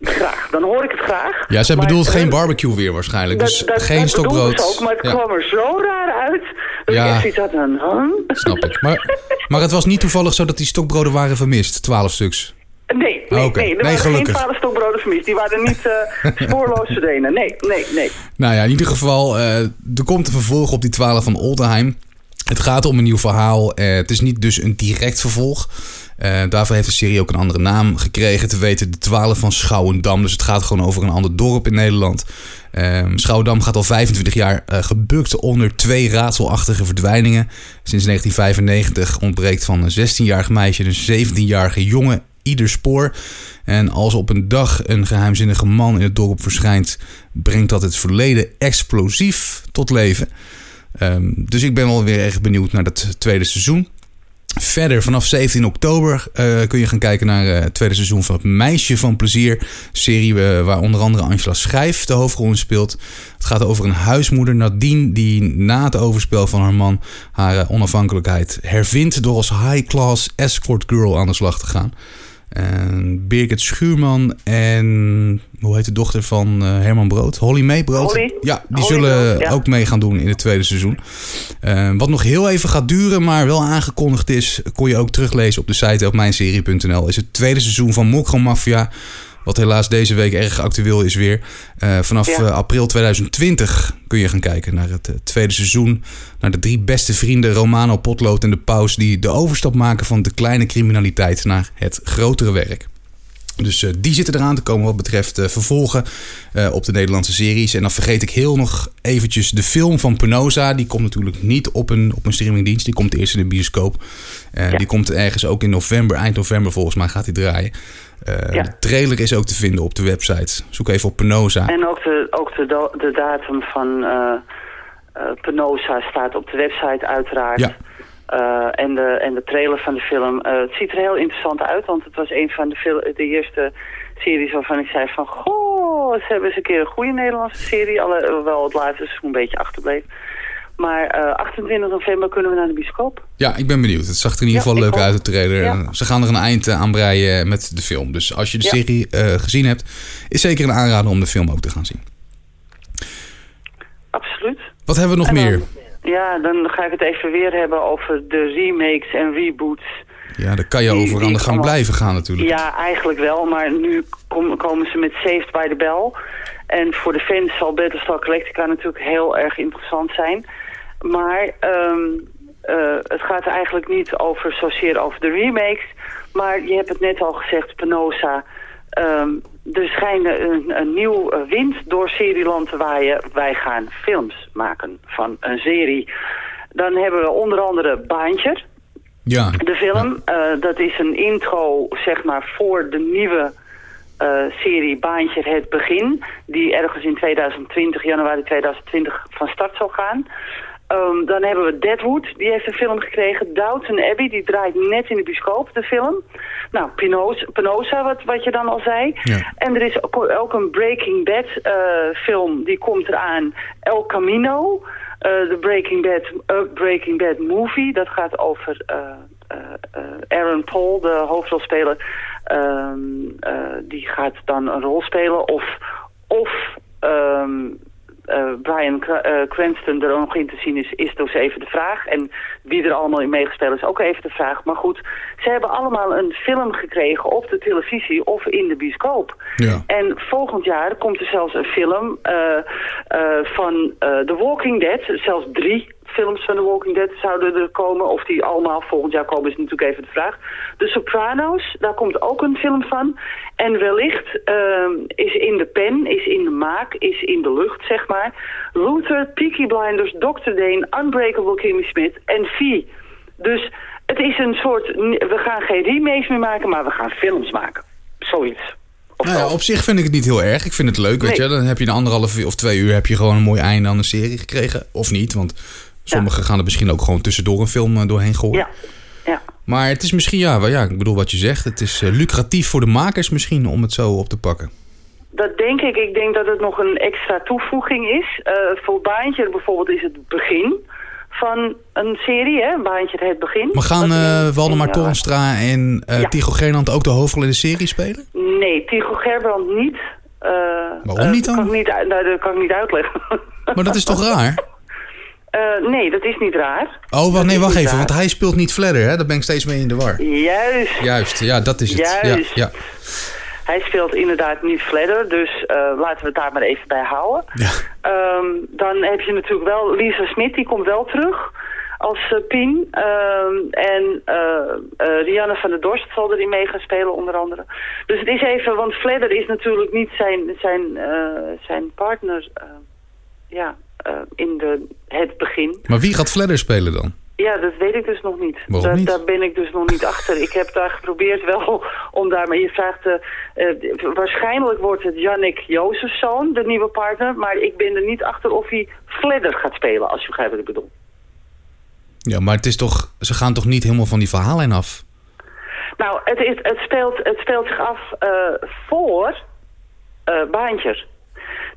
Speaker 2: graag. Dan hoor ik het graag.
Speaker 1: Ja, zij bedoelt maar, geen barbecue weer waarschijnlijk. Dus
Speaker 2: dat, dat,
Speaker 1: geen
Speaker 2: dat
Speaker 1: stokbrood.
Speaker 2: ook, maar het ja. kwam er zo raar uit. Dat
Speaker 1: ja.
Speaker 2: ik echt iets had aan. Huh?
Speaker 1: Snap ik. Maar, maar het was niet toevallig zo dat die stokbroden waren vermist, twaalf stuks.
Speaker 2: Nee, nee,
Speaker 1: okay.
Speaker 2: nee. Er
Speaker 1: nee,
Speaker 2: waren
Speaker 1: gelukkig.
Speaker 2: geen twaalf stokbroden vermist. Die waren niet uh, spoorloos verdwenen. Nee, nee, nee.
Speaker 1: Nou ja, in ieder geval, uh, er komt een vervolg op die 12 van Oldenheim. Het gaat om een nieuw verhaal. Uh, het is niet dus een direct vervolg. Uh, daarvoor heeft de serie ook een andere naam gekregen. Te weten de 12 van Schouwendam. Dus het gaat gewoon over een ander dorp in Nederland. Uh, Schouwendam gaat al 25 jaar uh, gebukt onder twee raadselachtige verdwijningen. Sinds 1995 ontbreekt van een 16-jarig meisje en een 17-jarige jongen ieder spoor. En als op een dag een geheimzinnige man in het dorp verschijnt, brengt dat het verleden explosief tot leven. Um, dus ik ben wel weer erg benieuwd naar het tweede seizoen. Verder, vanaf 17 oktober uh, kun je gaan kijken naar uh, het tweede seizoen van het Meisje van Plezier. Serie uh, waar onder andere Angela Schrijf de hoofdrol in speelt. Het gaat over een huismoeder Nadine die na het overspel van haar man haar onafhankelijkheid hervindt door als high-class escort girl aan de slag te gaan. En Birgit Schuurman en hoe heet de dochter van uh, Herman Brood? Holly May Brood?
Speaker 2: Holly.
Speaker 1: Ja, die
Speaker 2: Holly
Speaker 1: zullen
Speaker 2: Brood, ja.
Speaker 1: ook mee gaan doen in het tweede seizoen. Uh, wat nog heel even gaat duren, maar wel aangekondigd is, kon je ook teruglezen op de site op mijnserie.nl, is het tweede seizoen van Mokro Mafia. Wat helaas deze week erg actueel is weer. Uh, vanaf
Speaker 2: Ja.
Speaker 1: uh, april 2020 kun je gaan kijken naar het uh, tweede seizoen. Naar de drie beste vrienden Romano Potlood en de Paus... die de overstap maken van de kleine criminaliteit naar het grotere werk. Dus uh, die zitten eraan te komen wat betreft uh, vervolgen uh, op de Nederlandse series. En dan vergeet ik heel nog eventjes de film van Penosa. Die komt natuurlijk niet op een, op een streamingdienst. Die komt eerst in de bioscoop. Ja. Die komt ergens ook in november, eind november volgens mij gaat die draaien.
Speaker 2: Ja.
Speaker 1: De trailer is ook te vinden op de website. Zoek even op Penosa.
Speaker 2: En ook de, ook de, de datum van Penosa staat op de website uiteraard.
Speaker 1: Ja.
Speaker 2: Uh, en, de, en de trailer van de film. het ziet er heel interessant uit, want het was een van de, de eerste series waarvan ik zei van... Goh, ze hebben eens een keer een goede Nederlandse serie. Alhoewel het laatste seizoen een beetje achterbleef. Maar uh, 28 november kunnen we naar de bioscoop.
Speaker 1: Ja, ik ben benieuwd. Het zag er in ieder geval
Speaker 2: Ja,
Speaker 1: leuk uit, de trailer.
Speaker 2: Ja.
Speaker 1: Ze gaan er een eind eh, aan breien met de film. Dus als je de
Speaker 2: Ja.
Speaker 1: serie eh, gezien hebt, is zeker een aanrader om de film ook te gaan zien.
Speaker 2: Absoluut.
Speaker 1: Wat hebben we nog
Speaker 2: dan-
Speaker 1: meer?
Speaker 2: Ja, dan ga ik het even weer hebben over de remakes en reboots.
Speaker 1: Ja, daar kan je
Speaker 2: die-
Speaker 1: over aan de gang
Speaker 2: allemaal-
Speaker 1: blijven gaan natuurlijk.
Speaker 2: Ja, eigenlijk wel, maar nu kom- komen ze met Saved by the Bell. En voor de fans zal Battlestar Galactica natuurlijk heel erg interessant zijn. Maar ehm, eh, het gaat eigenlijk niet over zozeer over de remakes. Maar je hebt het net al gezegd, Penosa. Ehm, er schijnt een, een nieuw eh, wind door Serieland te waaien. Wij gaan films maken van een serie. Dan hebben we onder andere Baantje.
Speaker 1: Ja.
Speaker 2: De film, eh, dat is een intro, zeg maar, voor de nieuwe eh, serie Baantje Het Begin. Die ergens in 2020, januari 2020, van start zal gaan. Ehm, dan hebben we Deadwood, die heeft een film gekregen. Downton Abbey, die draait net in de bioscoop, de film. Nou, Pinoza, Penosa, wat, wat je dan al zei.
Speaker 1: Ja.
Speaker 2: En er is ook, ook een Breaking Bad eh, film, die komt eraan. El Camino, eh, de Breaking Bad, eh, Breaking Bad movie. Dat gaat over Aaron Paul, de hoofdrolspeler. Ehm, eh, die gaat dan een rol spelen. Of, of ehm, eh, Brian eh, Cranston er nog in te zien is, is dus even de vraag. En wie er allemaal in meegespeeld is, ook even de vraag. Maar goed, ze hebben allemaal een film gekregen op de televisie of in de bioscoop.
Speaker 1: Ja.
Speaker 2: En volgend jaar komt er zelfs een film eh, van The Walking Dead, zelfs drie films van The Walking Dead zouden er komen. Of die allemaal volgend jaar komen is natuurlijk even de vraag. De Sopranos, daar komt ook een film van. En wellicht ehm, is in de pen, is in de maak, is in de lucht, zeg maar. Luther, Peaky Blinders, Dr. Dane, Unbreakable Kimmy Smith en V. Dus het is een soort... We gaan geen remakes meer maken, maar we gaan films maken. Zoiets.
Speaker 1: Nou ja, op zich vind ik het niet heel erg. Ik vind het leuk, weet je. Dan heb je een anderhalf of twee uur heb je gewoon een mooi einde aan een serie gekregen. Of niet, want sommigen gaan er misschien ook gewoon tussendoor een film eh, doorheen gooien.
Speaker 2: Ja, ja.
Speaker 1: Maar het is misschien, ja, ja, ik bedoel wat je zegt. Het is eh, lucratief voor de makers misschien om het zo op te pakken.
Speaker 2: Dat denk ik. Ik denk dat het nog een extra toevoeging is. Eh, voor Baantje bijvoorbeeld is het begin van een serie, hè? Baantje het begin.
Speaker 1: Maar gaan
Speaker 2: een-
Speaker 1: Waldemar
Speaker 2: ja.
Speaker 1: Torenstra en eh
Speaker 2: Ja.
Speaker 1: Tycho Gernand ook de hoofdrol in de serie spelen?
Speaker 2: Nee, Tycho Gerbrand niet. Eh,
Speaker 1: Waarom niet dan?
Speaker 2: Kan ik niet, nou, dat kan ik niet uitleggen.
Speaker 1: Maar dat is toch raar?
Speaker 2: Eh, nee, dat is niet raar.
Speaker 1: Oh, wacht, nee, wacht even.
Speaker 2: raar.
Speaker 1: Want hij speelt niet Fladder, hè? Daar ben ik steeds mee in de war.
Speaker 2: Juist.
Speaker 1: Juist, ja, dat is het.
Speaker 2: Juist.
Speaker 1: Ja, ja.
Speaker 2: Hij speelt inderdaad niet Fledder, dus eh, laten we het daar maar even bij houden.
Speaker 1: Ja.
Speaker 2: Ehm, dan heb je natuurlijk wel Lisa Smit, die komt wel terug als eh, Pien. Ehm, en Rianne van der Dorst zal erin mee gaan spelen, onder andere. Dus het is even, want Fledder is natuurlijk niet zijn, zijn, zijn partner ja, in de, het begin.
Speaker 1: Maar wie gaat Fladder spelen dan?
Speaker 2: Ja, dat weet ik dus nog niet.
Speaker 1: Waarom
Speaker 2: daar,
Speaker 1: niet?
Speaker 2: daar ben ik dus nog niet achter. Ik heb daar geprobeerd wel om daar... Maar je vraagt... eh, eh, waarschijnlijk wordt het Jannik Jozefzoon, de nieuwe partner. Maar ik ben er niet achter of hij Fledder gaat spelen, als je begrijpt wat ik bedoel.
Speaker 1: Ja, maar het is toch, ze gaan toch niet helemaal van die verhaallijn af?
Speaker 2: Nou, het, is, het, speelt, het speelt zich af eh, voor eh Baantjer.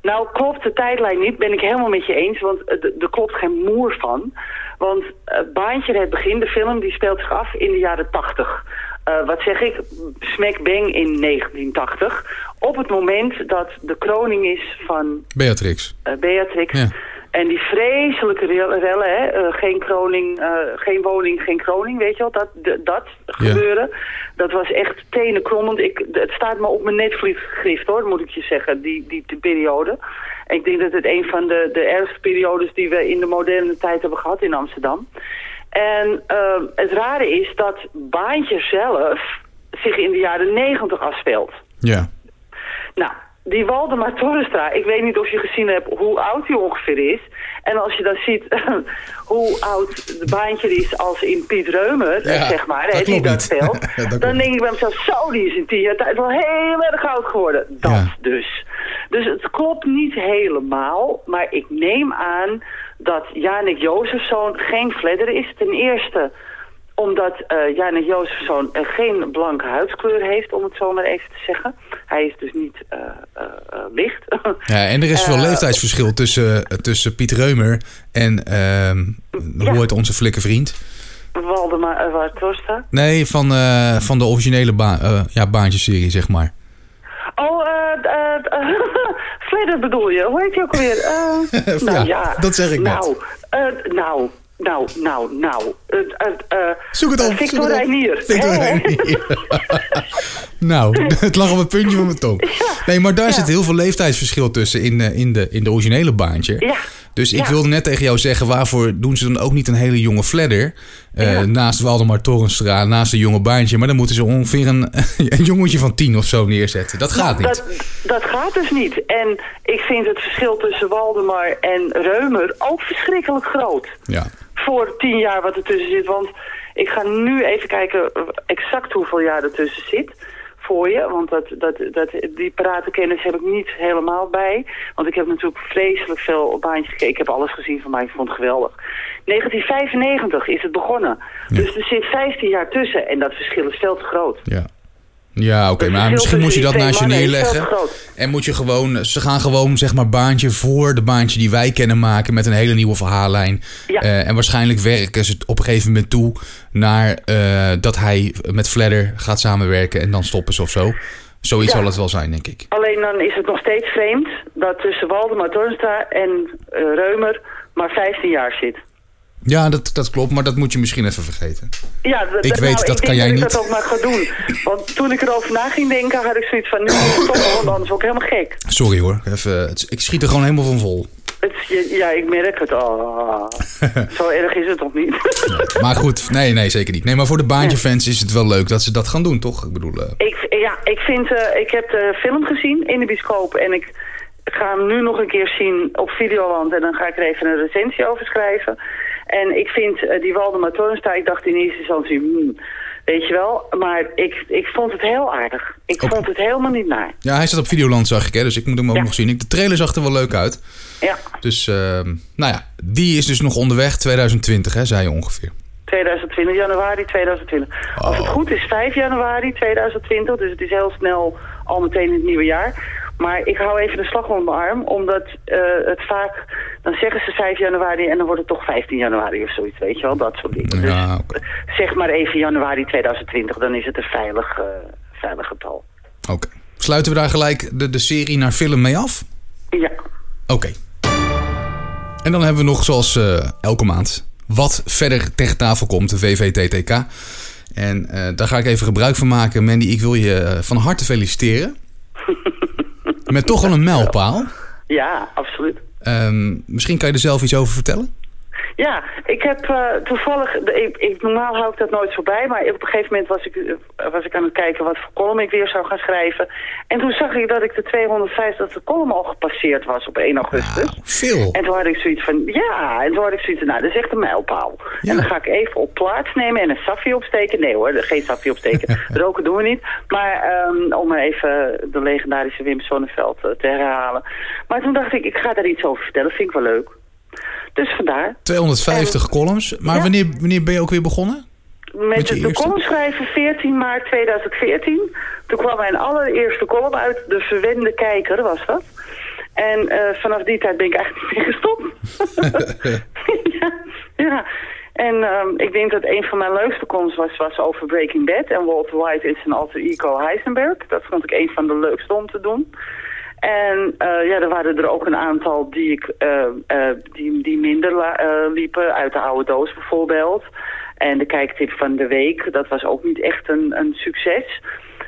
Speaker 2: Nou, klopt de tijdlijn niet, ben ik helemaal met je eens, want er er klopt geen moer van. Want eh, Baantje, het begin, de film, die speelt zich af in de jaren 80. Eh, wat zeg ik? Smack bang in 1980. Op het moment dat de kroning is van
Speaker 1: Beatrix.
Speaker 2: eh, Beatrix.
Speaker 1: Ja.
Speaker 2: En die vreselijke rel- rellen, hè? eh, geen kroning, eh, geen woning, geen kroning, weet je wel, dat, dat gebeuren. Dat was echt tenenkrommend. Ik, het staat me op mijn netvliesgrift hoor, moet ik je zeggen, die, die, die periode. En ik denk dat het een van de, de ergste periodes die we in de moderne tijd hebben gehad in Amsterdam. En eh, het rare is dat Baantje zelf zich in de jaren negentig afspeelt.
Speaker 1: Ja.
Speaker 2: Nou, die Waldemar Torrestra, ik weet niet of je gezien hebt hoe oud hij ongeveer is. En als je dan ziet hoe oud de baantje is als in Piet Reumer,
Speaker 1: Ja,
Speaker 2: zeg maar,
Speaker 1: dat niet. Dat
Speaker 2: dan
Speaker 1: klopt.
Speaker 2: denk ik bij mezelf, zo, die is in tien jaar tijd wel heel erg oud geworden. Dat
Speaker 1: Ja.
Speaker 2: dus. Dus het klopt niet helemaal, maar ik neem aan dat Janik Jozefzoon geen fledder is. Ten eerste omdat eh Janik Jozefzoon eh, geen blanke huidskleur heeft, om het zo maar even te zeggen. Hij is dus niet eh, licht.
Speaker 1: ja en er is wel leeftijdsverschil tussen, tussen Piet Reumer en, ehm hoe
Speaker 2: Ja.
Speaker 1: heet onze flikke vriend?
Speaker 2: Waldemar uh, Torsta.
Speaker 1: Nee, van, van de originele ba ja, baantjeserie, zeg maar.
Speaker 2: Oh, eh Fledder bedoel je? Hoe heet hij ook alweer? Eh, nou
Speaker 1: Ja,
Speaker 2: ja,
Speaker 1: dat zeg ik net.
Speaker 2: nou, nou, nou, nou, nou. eh, eh,
Speaker 1: Zoek het op.
Speaker 2: Victor. Reinier.
Speaker 1: Victor? Reinier. nou, het lag op het puntje van mijn tong. Nee, maar daar
Speaker 2: Ja.
Speaker 1: zit heel veel leeftijdsverschil tussen in, in, de, in de originele baantje.
Speaker 2: Ja.
Speaker 1: Dus ik
Speaker 2: Ja.
Speaker 1: wilde net tegen jou zeggen, waarvoor doen ze dan ook niet een hele jonge fladder?
Speaker 2: Ja.
Speaker 1: Naast Waldemar Torenstra, naast een jonge baantje. Maar dan moeten ze ongeveer een, een jongetje van tien of zo neerzetten. Dat gaat niet.
Speaker 2: Dat, dat gaat dus niet. En ik vind het verschil tussen Waldemar en Reumer ook verschrikkelijk groot.
Speaker 1: Ja.
Speaker 2: Voor tien jaar wat ertussen zit. Want ik ga nu even kijken exact hoeveel jaar ertussen zit voor je. Want dat, dat, dat, die paratenkennis heb ik niet helemaal bij. Want ik heb natuurlijk vreselijk veel op baantjes gekeken. Ik heb alles gezien van mij. Ik vond het geweldig. 1995 is het begonnen. Dus er zit 15 jaar tussen. En dat verschil is veel te groot.
Speaker 1: Ja. Ja, oké,
Speaker 2: Het
Speaker 1: maar misschien moet je dat naast je neerleggen. En moet je gewoon, ze gaan gewoon zeg maar baantje voor de baantje die wij kennen maken met een hele nieuwe verhaallijn.
Speaker 2: Ja.
Speaker 1: Eh, en waarschijnlijk werken ze het op een gegeven moment toe naar eh, dat hij met Fladder gaat samenwerken en dan stoppen ze of zo. Zoiets
Speaker 2: Ja.
Speaker 1: zal het wel zijn, denk ik.
Speaker 2: Alleen dan is het nog steeds vreemd dat tussen Waldemar Tornstra en eh, Reumer maar 15 jaar zit.
Speaker 1: Ja, dat, dat klopt, maar dat moet je misschien even vergeten.
Speaker 2: Ja,
Speaker 1: Ik weet,
Speaker 2: nou,
Speaker 1: dat
Speaker 2: ik
Speaker 1: kan jij
Speaker 2: dat
Speaker 1: niet.
Speaker 2: ik dat ook maar ga doen. Want toen ik erover na ging denken, had ik zoiets van... nu stoppen, want anders word ik helemaal gek.
Speaker 1: Sorry hoor, even, ik schiet er gewoon helemaal van vol.
Speaker 2: Het, ja, ik merk het. Oh, zo erg is het toch niet?
Speaker 1: maar goed, nee, nee, zeker niet. Nee, maar voor de baantjefans is het wel leuk dat ze dat gaan doen, toch? Ik bedoel... Uh...
Speaker 2: Ik, ja, ik vind... Uh, ik heb de film gezien in de bioscoop en ik ga hem nu nog een keer zien op Videoland en dan ga ik er even een recensie over schrijven. En ik vind uh, die Waldemar Torenstein, ik dacht in eerste instantie... Hmm, Weet je wel? Maar ik, ik vond het heel aardig. Ik vond het helemaal niet naar.
Speaker 1: Ja, hij staat op Videoland, zag ik. Hè? Dus ik moet hem ook nog zien. De trailer zag er wel leuk uit.
Speaker 2: Ja.
Speaker 1: Dus, uh, nou ja, die is dus nog onderweg. 2020, hè, zei je ongeveer.
Speaker 2: 2020, januari 2020. Als het goed is, 5 januari 2020. Dus het is heel snel al meteen in het nieuwe jaar. Maar ik hou even de slag om mijn arm, omdat uh, het vaak... Dan zeggen ze 5 januari en dan wordt het toch 15 januari of zoiets, weet je wel? Dat soort dingen.
Speaker 1: Ja,
Speaker 2: dus zeg maar even januari 2020, dan is het een veilig, uh, veilig getal.
Speaker 1: Oké. Sluiten we daar gelijk de, de serie naar film mee af?
Speaker 2: Ja.
Speaker 1: Oké. En dan hebben we nog, zoals uh, elke maand, wat verder tegen tafel komt, de VVTTK. En daar ga ik even gebruik van maken. Mandy, ik wil je van harte feliciteren. Met toch wel een mijlpaal.
Speaker 2: Ja, absoluut.
Speaker 1: Um, misschien kan je er zelf iets over vertellen?
Speaker 2: Ja, ik heb uh, toevallig, ik, ik, normaal hou ik dat nooit voorbij, maar op een gegeven moment was ik, uh, was ik aan het kijken wat voor column ik weer zou gaan schrijven. En toen zag ik dat ik de 250 de column al gepasseerd was op 1 augustus.
Speaker 1: Veel.
Speaker 2: En toen had ik zoiets van, ja, en toen had ik zoiets van, nou, dat is echt een mijlpaal. Ja. En dan ga ik even op plaats nemen en een saffie opsteken. Nee hoor, geen saffie opsteken. Roken doen we niet. Maar um, om even de legendarische Wim Sonneveld uh, te herhalen. Maar toen dacht ik, ik ga daar iets over vertellen, vind ik wel leuk. Dus vandaar.
Speaker 1: 250 en, columns. Maar ja. wanneer, wanneer ben je ook weer begonnen?
Speaker 2: Met, de, de column schrijven 14 maart 2014. Toen kwam mijn allereerste column uit. De Verwende Kijker was dat. En uh, vanaf die tijd ben ik eigenlijk niet meer gestopt. ja, ja. En um, ik denk dat een van mijn leukste columns was, was over Breaking Bad. En Walter White is zijn alter ego Heisenberg. Dat vond ik een van de leukste om te doen. En uh, ja, er waren er ook een aantal die, ik, uh, uh, die, die minder liepen, uit de oude doos bijvoorbeeld. En de kijktip van de week, dat was ook niet echt een, een succes.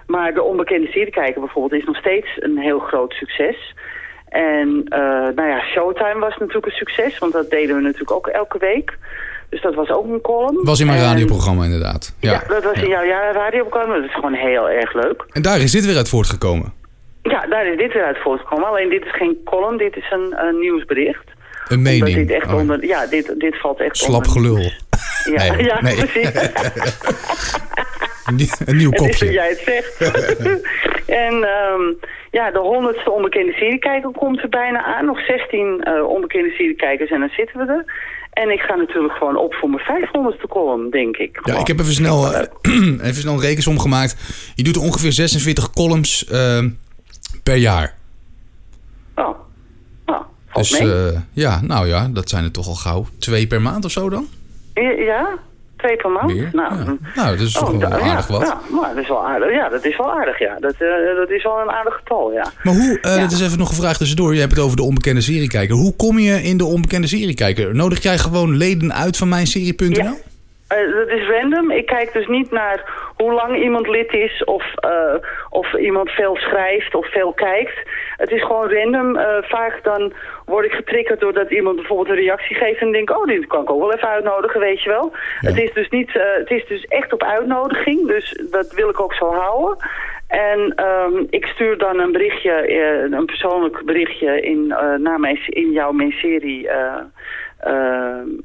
Speaker 2: Maar de onbekende seriekijker bijvoorbeeld is nog steeds een heel groot succes. En nou ja, Showtime was natuurlijk een succes, want dat deden we natuurlijk ook elke week. Dus dat was ook een column.
Speaker 1: Was in mijn en, radioprogramma inderdaad. Ja,
Speaker 2: ja dat was in jouw ja, radioprogramma. Dat is gewoon heel erg leuk.
Speaker 1: En daar is dit weer uit voortgekomen.
Speaker 2: Ja, daar is dit weer uit voortgekomen. Alleen dit is geen column, dit is een, een nieuwsbericht.
Speaker 1: Een mening?
Speaker 2: Dit echt oh. onder, ja, dit, dit valt echt
Speaker 1: Slap gelul.
Speaker 2: Ja, nee, ja nee. precies.
Speaker 1: een nieuw kopje.
Speaker 2: Dat jij het zegt. en um, ja, de honderdste onbekende seriekijker komt er bijna aan. Nog 16 uh, onbekende seriekijkers en dan zitten we er. En ik ga natuurlijk gewoon op voor mijn 500ste column, denk ik.
Speaker 1: Ja, ik heb even snel, uh, even snel een rekensom gemaakt. Je doet ongeveer 46 columns uh, per jaar.
Speaker 2: Oh, oh
Speaker 1: dus uh, ja, nou ja, dat zijn er toch al gauw twee per maand of zo dan?
Speaker 2: Ja, twee per maand.
Speaker 1: Meer?
Speaker 2: Nou,
Speaker 1: ja. nou, dat is toch oh, wel aardig
Speaker 2: ja,
Speaker 1: wat.
Speaker 2: Ja, maar dat is wel aardig. Ja, dat is wel aardig, ja. Dat, uh, dat is wel een aardig getal, ja.
Speaker 1: Maar hoe, uh, ja. dat is even nog gevraagd tussendoor. Je hebt het over de onbekende seriekijker. Hoe kom je in de onbekende seriekijker? Nodig jij gewoon leden uit van mijn serie.nl?
Speaker 2: Ja. Uh, dat is random. Ik kijk dus niet naar hoe lang iemand lid is of, uh, of iemand veel schrijft of veel kijkt. Het is gewoon random. Uh, vaak dan word ik getriggerd doordat iemand bijvoorbeeld een reactie geeft en denk, oh, dit kan ik ook wel even uitnodigen, weet je wel. Ja. Het, is dus niet, het is dus echt op uitnodiging, dus dat wil ik ook zo houden. En um, ik stuur dan een berichtje, een persoonlijk berichtje in, naar mijn, in jouw serie...
Speaker 1: Uh,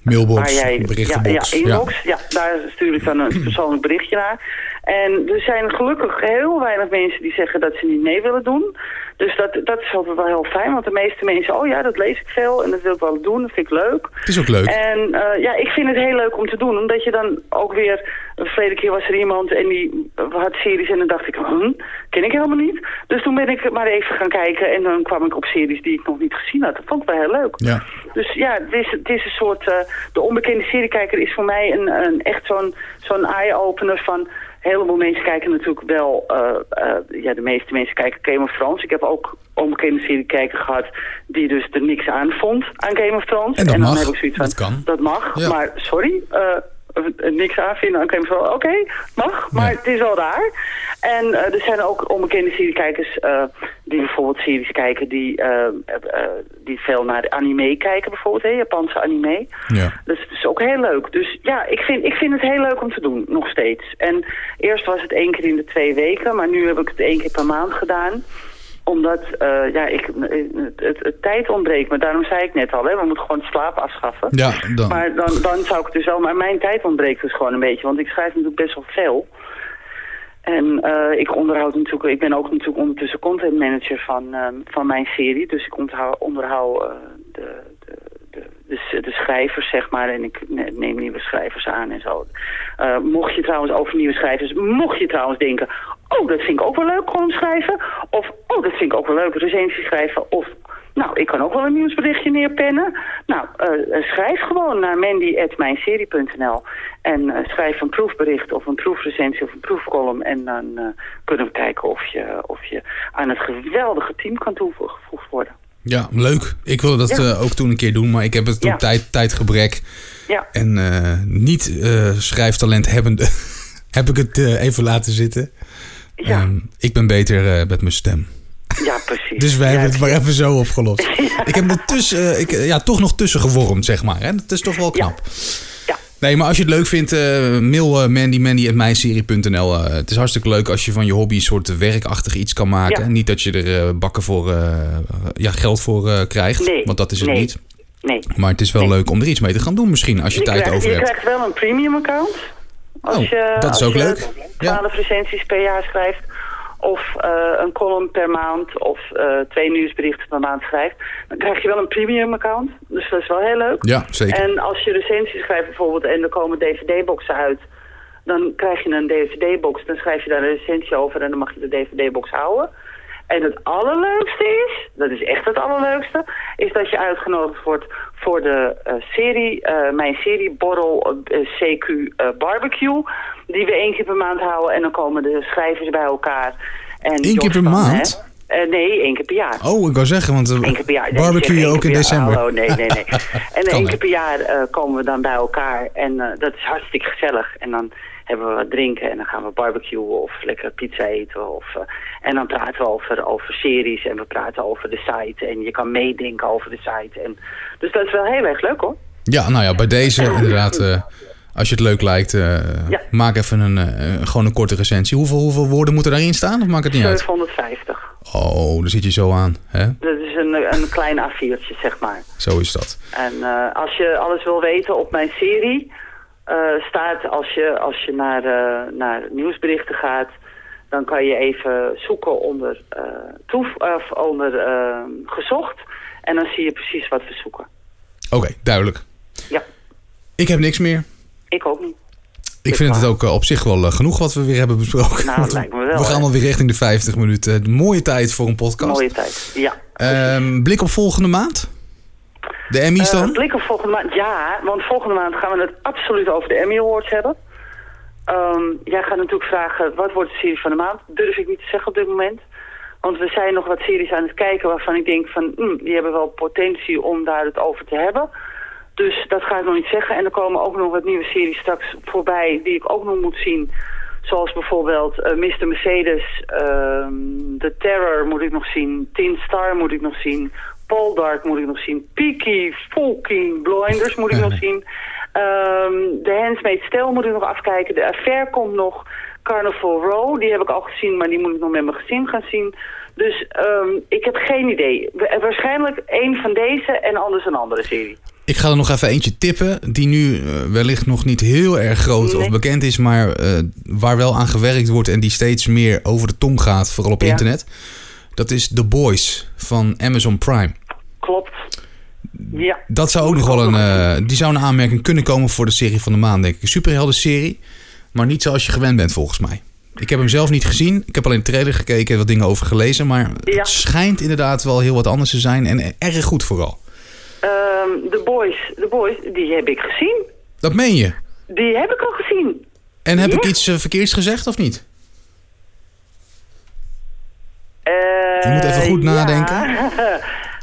Speaker 1: Mailbox,
Speaker 2: jij,
Speaker 1: berichtenbox.
Speaker 2: Ja, ja, inbox. Ja. daar stuur ik dan een persoonlijk berichtje naar. En er zijn gelukkig heel weinig mensen die zeggen dat ze niet mee willen doen. Dus dat, dat is altijd wel heel fijn, want de meeste mensen, oh ja, dat lees ik veel en dat wil ik wel doen, dat vind ik leuk.
Speaker 1: Het is ook leuk.
Speaker 2: En uh, ja, ik vind het heel leuk om te doen, omdat je dan ook weer, de verleden keer was er iemand en die had series en dan dacht ik, hm, ken ik helemaal niet. Dus toen ben ik maar even gaan kijken en dan kwam ik op series die ik nog niet gezien had. Dat vond ik wel heel leuk.
Speaker 1: Ja.
Speaker 2: Dus ja, het is, het is een soort, uh, de onbekende seriekijker is voor mij een, een echt zo'n zo'n eye-opener van een heleboel mensen kijken natuurlijk wel, uh, uh, ja, de meeste mensen kijken Game of Thrones. Ik heb ook onbekende serie kijken gehad die dus er niks aan vond aan Game of Thrones.
Speaker 1: En dat
Speaker 2: en dan
Speaker 1: mag,
Speaker 2: heb ik zoiets van,
Speaker 1: dat kan.
Speaker 2: Dat mag, ja. maar sorry, eh, niks aan vinden, dan kan je van oké, mag, maar
Speaker 1: Ja.
Speaker 2: het is wel daar. En eh, er zijn ook onbekende seriekijkers eh, die bijvoorbeeld series kijken die, eh, eh, die veel naar anime kijken bijvoorbeeld, hè, Japanse anime.
Speaker 1: Ja.
Speaker 2: Dus het is ook heel leuk. Dus ja, ik vind, ik vind het heel leuk om te doen, nog steeds. En eerst was het één keer in de twee weken, maar nu heb ik het één keer per maand gedaan omdat eh, ja, ik, het, het, het tijd ontbreekt me. Daarom zei ik net al, hè, we moeten gewoon slaap afschaffen.
Speaker 1: Ja, dan.
Speaker 2: Maar dan, dan zou ik het dus wel... Maar mijn tijd ontbreekt dus gewoon een beetje. Want ik schrijf natuurlijk best wel veel. En eh, ik onderhoud natuurlijk... Ik ben ook natuurlijk ondertussen content manager van, eh, van mijn serie. Dus ik onderhoud, onderhoud eh, de, de, de, de, schrijvers, zeg maar. En ik ne- neem nieuwe schrijvers aan en zo. Eh, mocht je trouwens over nieuwe schrijvers... Mocht je trouwens denken... Oh, dat vind ik ook wel leuk, gewoon schrijven. Of, oh, dat vind ik ook wel leuk, recensie schrijven. Of, nou, ik kan ook wel een nieuwsberichtje neerpennen. Nou, eh, eh, schrijf gewoon naar mandy.mijnserie.nl en eh, schrijf een proefbericht of een proefrecensie of een proefcolumn. En dan kunnen we kijken of je, of je aan het geweldige team kan toegevoegd worden.
Speaker 1: Ja, leuk. Ik wilde dat
Speaker 2: Ja.
Speaker 1: ook toen een keer doen, maar ik heb het
Speaker 2: Ja.
Speaker 1: door tijd, tijdgebrek
Speaker 2: Ja,
Speaker 1: en niet schrijftalent hebbende heb ik het even laten zitten.
Speaker 2: Ja,
Speaker 1: Ehm, ik ben beter eh, met mijn stem.
Speaker 2: ja precies.
Speaker 1: Dus wij hebben
Speaker 2: Ja,
Speaker 1: het maar even zo opgelost. Ik heb er tussen, eh, ik, eh, ja, toch nog tussen gewormd, zeg maar. Hè? Dat is toch wel knap.
Speaker 2: Ja.
Speaker 1: Nee, maar als je het leuk vindt, mail uh, Mandy, het is hartstikke leuk als je van je hobby een soort werkachtig iets kan maken.
Speaker 2: Ja.
Speaker 1: Niet dat je er bakken voor, ja, geld voor krijgt,
Speaker 2: Nee,
Speaker 1: want dat is het
Speaker 2: nee.
Speaker 1: niet.
Speaker 2: Nee.
Speaker 1: Maar het is wel
Speaker 2: Nee.
Speaker 1: leuk om er iets mee te gaan doen misschien, als je,
Speaker 2: Je,
Speaker 1: tijd
Speaker 2: krijgt,
Speaker 1: over
Speaker 2: je
Speaker 1: hebt.
Speaker 2: krijgt wel een premium account. Als
Speaker 1: Oh,
Speaker 2: je,
Speaker 1: dat is
Speaker 2: als
Speaker 1: ook
Speaker 2: je
Speaker 1: leuk. Ja.
Speaker 2: 12 recensies per jaar schrijft. Of eh, een column per maand. Of eh, twee nieuwsberichten per maand schrijft. Dan krijg je wel een premium account. Dus dat is wel heel leuk.
Speaker 1: Ja, zeker.
Speaker 2: En als je recensies schrijft bijvoorbeeld en er komen dvd-boxen uit... dan krijg je een dvd-box, dan schrijf je daar een recensie over... en dan mag je de dvd-box houden. En het allerleukste is, dat is echt het allerleukste... is dat je uitgenodigd wordt voor de eh, serie, eh, mijn serie Borrel eh, CQ Barbecue... die we één keer per maand houden en dan komen de schrijvers bij elkaar. En
Speaker 1: Eén keer per maand?
Speaker 2: nee, één keer per jaar.
Speaker 1: Oh, ik wou zeggen, want
Speaker 2: Eén keer per jaar.
Speaker 1: Barbecue je ook in december.
Speaker 2: Hallo, nee, nee, nee. En één keer per jaar komen we dan bij elkaar. En dat is hartstikke gezellig. En dan hebben we wat drinken en dan gaan we barbecuen of lekker pizza eten. Of, eh, en dan praten we over, over series en we praten over de site. En je kan meedenken over de site. En, dus dat is wel heel erg leuk hoor.
Speaker 1: Ja, nou ja, bij deze inderdaad, eh, als je het leuk lijkt, eh,
Speaker 2: Ja.
Speaker 1: maak even een, gewoon een korte recensie. Hoeveel, hoeveel woorden moeten daarin staan? Of maakt het niet uit?
Speaker 2: 750.
Speaker 1: Oh, daar zit je zo aan. Hè?
Speaker 2: Dat is een, een klein A4'tje zeg maar.
Speaker 1: Zo is dat.
Speaker 2: En als je alles wil weten op mijn serie, eh, staat als je, als je naar, eh, naar nieuwsberichten gaat, dan kan je even zoeken onder, eh, toef, of onder gezocht. En dan zie je precies wat we zoeken.
Speaker 1: Oké, duidelijk.
Speaker 2: Ja,
Speaker 1: Ik heb niks meer.
Speaker 2: ik ook niet.
Speaker 1: Ik vind het ook op zich wel genoeg wat we weer hebben besproken.
Speaker 2: Nou, lijkt me wel,
Speaker 1: we gaan alweer richting de 50 minuten. De mooie tijd voor een podcast.
Speaker 2: Mooie tijd. Ja.
Speaker 1: Ehm, blik op volgende maand? De Emmys
Speaker 2: Eh,
Speaker 1: dan?
Speaker 2: op volgende maand. Ja, want volgende maand gaan we het absoluut over de Emmy Awards hebben. Ehm, jij gaat natuurlijk vragen, wat wordt de serie van de maand? Durf ik niet te zeggen op dit moment. Want we zijn nog wat series aan het kijken waarvan ik denk van... hm, die hebben wel potentie om daar het over te hebben. Dus dat ga ik nog niet zeggen. En er komen ook nog wat nieuwe series straks voorbij die ik ook nog moet zien. Zoals bijvoorbeeld eh, Mr. Mercedes, ehm, The Terror moet ik nog zien, Tin Star moet ik nog zien, Paul Dark moet ik nog zien, Peaky Fucking Blinders moet ik nog zien, Ehm The Handmaid's Tale moet ik nog afkijken, The Affair komt nog, Carnival Row, die heb ik al gezien, maar die moet ik nog met mijn gezin gaan zien. Dus ehm, ik heb geen idee. Wa- Waarschijnlijk één van deze en anders een andere serie.
Speaker 1: Ik ga er nog even eentje tippen, die nu eh, wellicht nog niet heel erg groot of bekend is, maar eh, waar wel aan gewerkt wordt en die steeds meer over de tong gaat, vooral op
Speaker 2: Ja.
Speaker 1: internet. Dat is The Boys van Amazon Prime.
Speaker 2: Ja.
Speaker 1: Dat zou ook nog wel een, eh, die zou een aanmerking kunnen komen voor de serie van de maand, denk ik. Een superhelden serie, maar niet zoals je gewend bent volgens mij. Ik heb hem zelf niet gezien. Ik heb alleen de trailer gekeken en wat dingen over gelezen. Maar
Speaker 2: Ja.
Speaker 1: het schijnt inderdaad wel heel wat anders te zijn. En erg goed vooral.
Speaker 2: Ehm The Boys, Boys, die heb ik gezien.
Speaker 1: Dat meen je.
Speaker 2: Die heb ik al gezien.
Speaker 1: En heb ik iets eh, verkeerds gezegd of niet?
Speaker 2: Eh,
Speaker 1: Je moet even goed
Speaker 2: ja.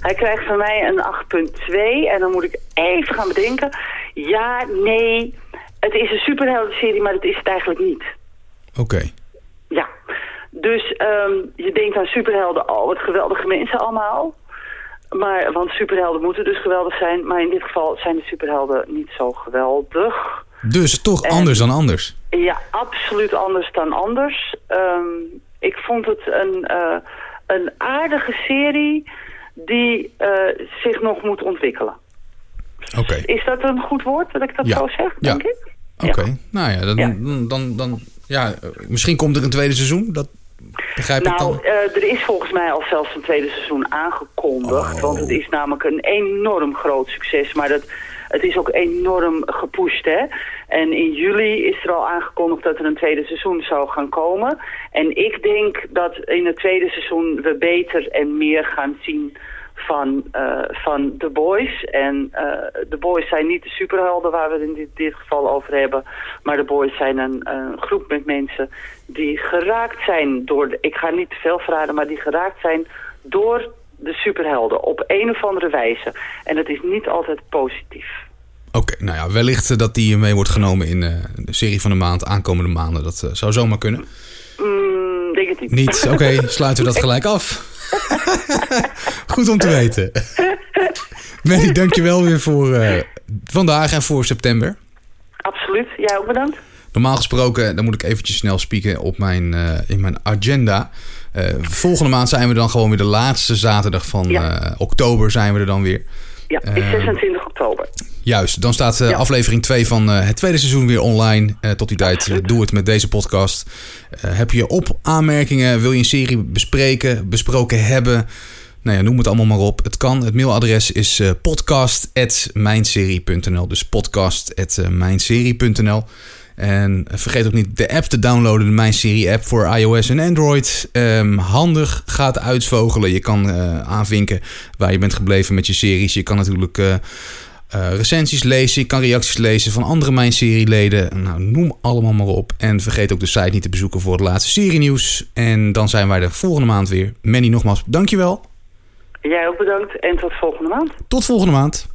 Speaker 2: Hij krijgt van mij een 8.2 en dan moet ik even gaan bedenken. Ja, nee. het is een superhelden-serie, maar het is het eigenlijk niet.
Speaker 1: Oké.
Speaker 2: Ja. Dus ehm, je denkt aan superhelden, oh wat geweldige mensen allemaal. Maar, want superhelden moeten dus geweldig zijn. Maar in dit geval zijn de superhelden niet zo geweldig.
Speaker 1: Dus toch anders dan anders?
Speaker 2: Ja, absoluut anders dan anders. Ehm, ik vond het een, eh, een aardige serie die eh, zich nog moet ontwikkelen.
Speaker 1: Oké.
Speaker 2: Is dat een goed woord dat ik dat zo zeg, denk
Speaker 1: ja.
Speaker 2: ik?
Speaker 1: Oké, nou ja dan, Dan, dan, ja, misschien komt er een tweede seizoen. Dat begrijp
Speaker 2: nou,
Speaker 1: ik dan.
Speaker 2: Uh, er is volgens mij al zelfs een tweede seizoen aangekondigd.
Speaker 1: Oh.
Speaker 2: Want het is namelijk een enorm groot succes. Maar dat, het is ook enorm gepusht, hè. En in juli is er al aangekondigd dat er een tweede seizoen zou gaan komen. En ik denk dat in het tweede seizoen we beter en meer gaan zien van, uh, van The Boys. En uh, The Boys zijn niet de superhelden waar we het in dit, dit, geval over hebben. Maar The Boys zijn een, groep met mensen die geraakt zijn door... De, ik ga niet te veel verraden, maar die geraakt zijn door de superhelden. Op een of andere wijze. En dat is niet altijd positief.
Speaker 1: Oké, nou ja, wellicht dat die mee wordt genomen in de serie van de maand, aankomende maanden. Dat zou zomaar kunnen. Niet. Oké, okay, sluiten we dat gelijk af. Goed om te weten. Manny, dankjewel weer voor uh, vandaag en voor september.
Speaker 2: Absoluut, jij ook bedankt.
Speaker 1: Normaal gesproken, dan moet ik eventjes snel spieken op mijn, uh, in mijn agenda. Uh, volgende maand zijn we dan gewoon weer de laatste zaterdag van ja. oktober zijn we er dan weer.
Speaker 2: Ja, is 26 oktober.
Speaker 1: Juist, dan staat uh, ja. aflevering 2 van uh, het tweede seizoen weer online. Uh, tot die tijd, doe het met deze podcast. heb je op aanmerkingen, wil je een serie bespreken, besproken hebben? Nou ja, noem het allemaal maar op. Het kan. Het mailadres is podcast.mijnserie.nl. Dus podcast.mijnserie.nl. En vergeet ook niet de app te downloaden, de Mijn Serie app voor iOS en Android. Um, handig, gaat uitvogelen. Je kan uh, aanvinken waar je bent gebleven met je series. Je kan natuurlijk uh, uh, recensies lezen, je kan reacties lezen van andere Mijn Serieleden. Nou, noem allemaal maar op. En vergeet ook de site niet te bezoeken voor het laatste serienieuws. En dan zijn wij er volgende maand weer. Manny, nogmaals, dankjewel.
Speaker 2: Jij ook bedankt en tot volgende maand.
Speaker 1: Tot volgende maand.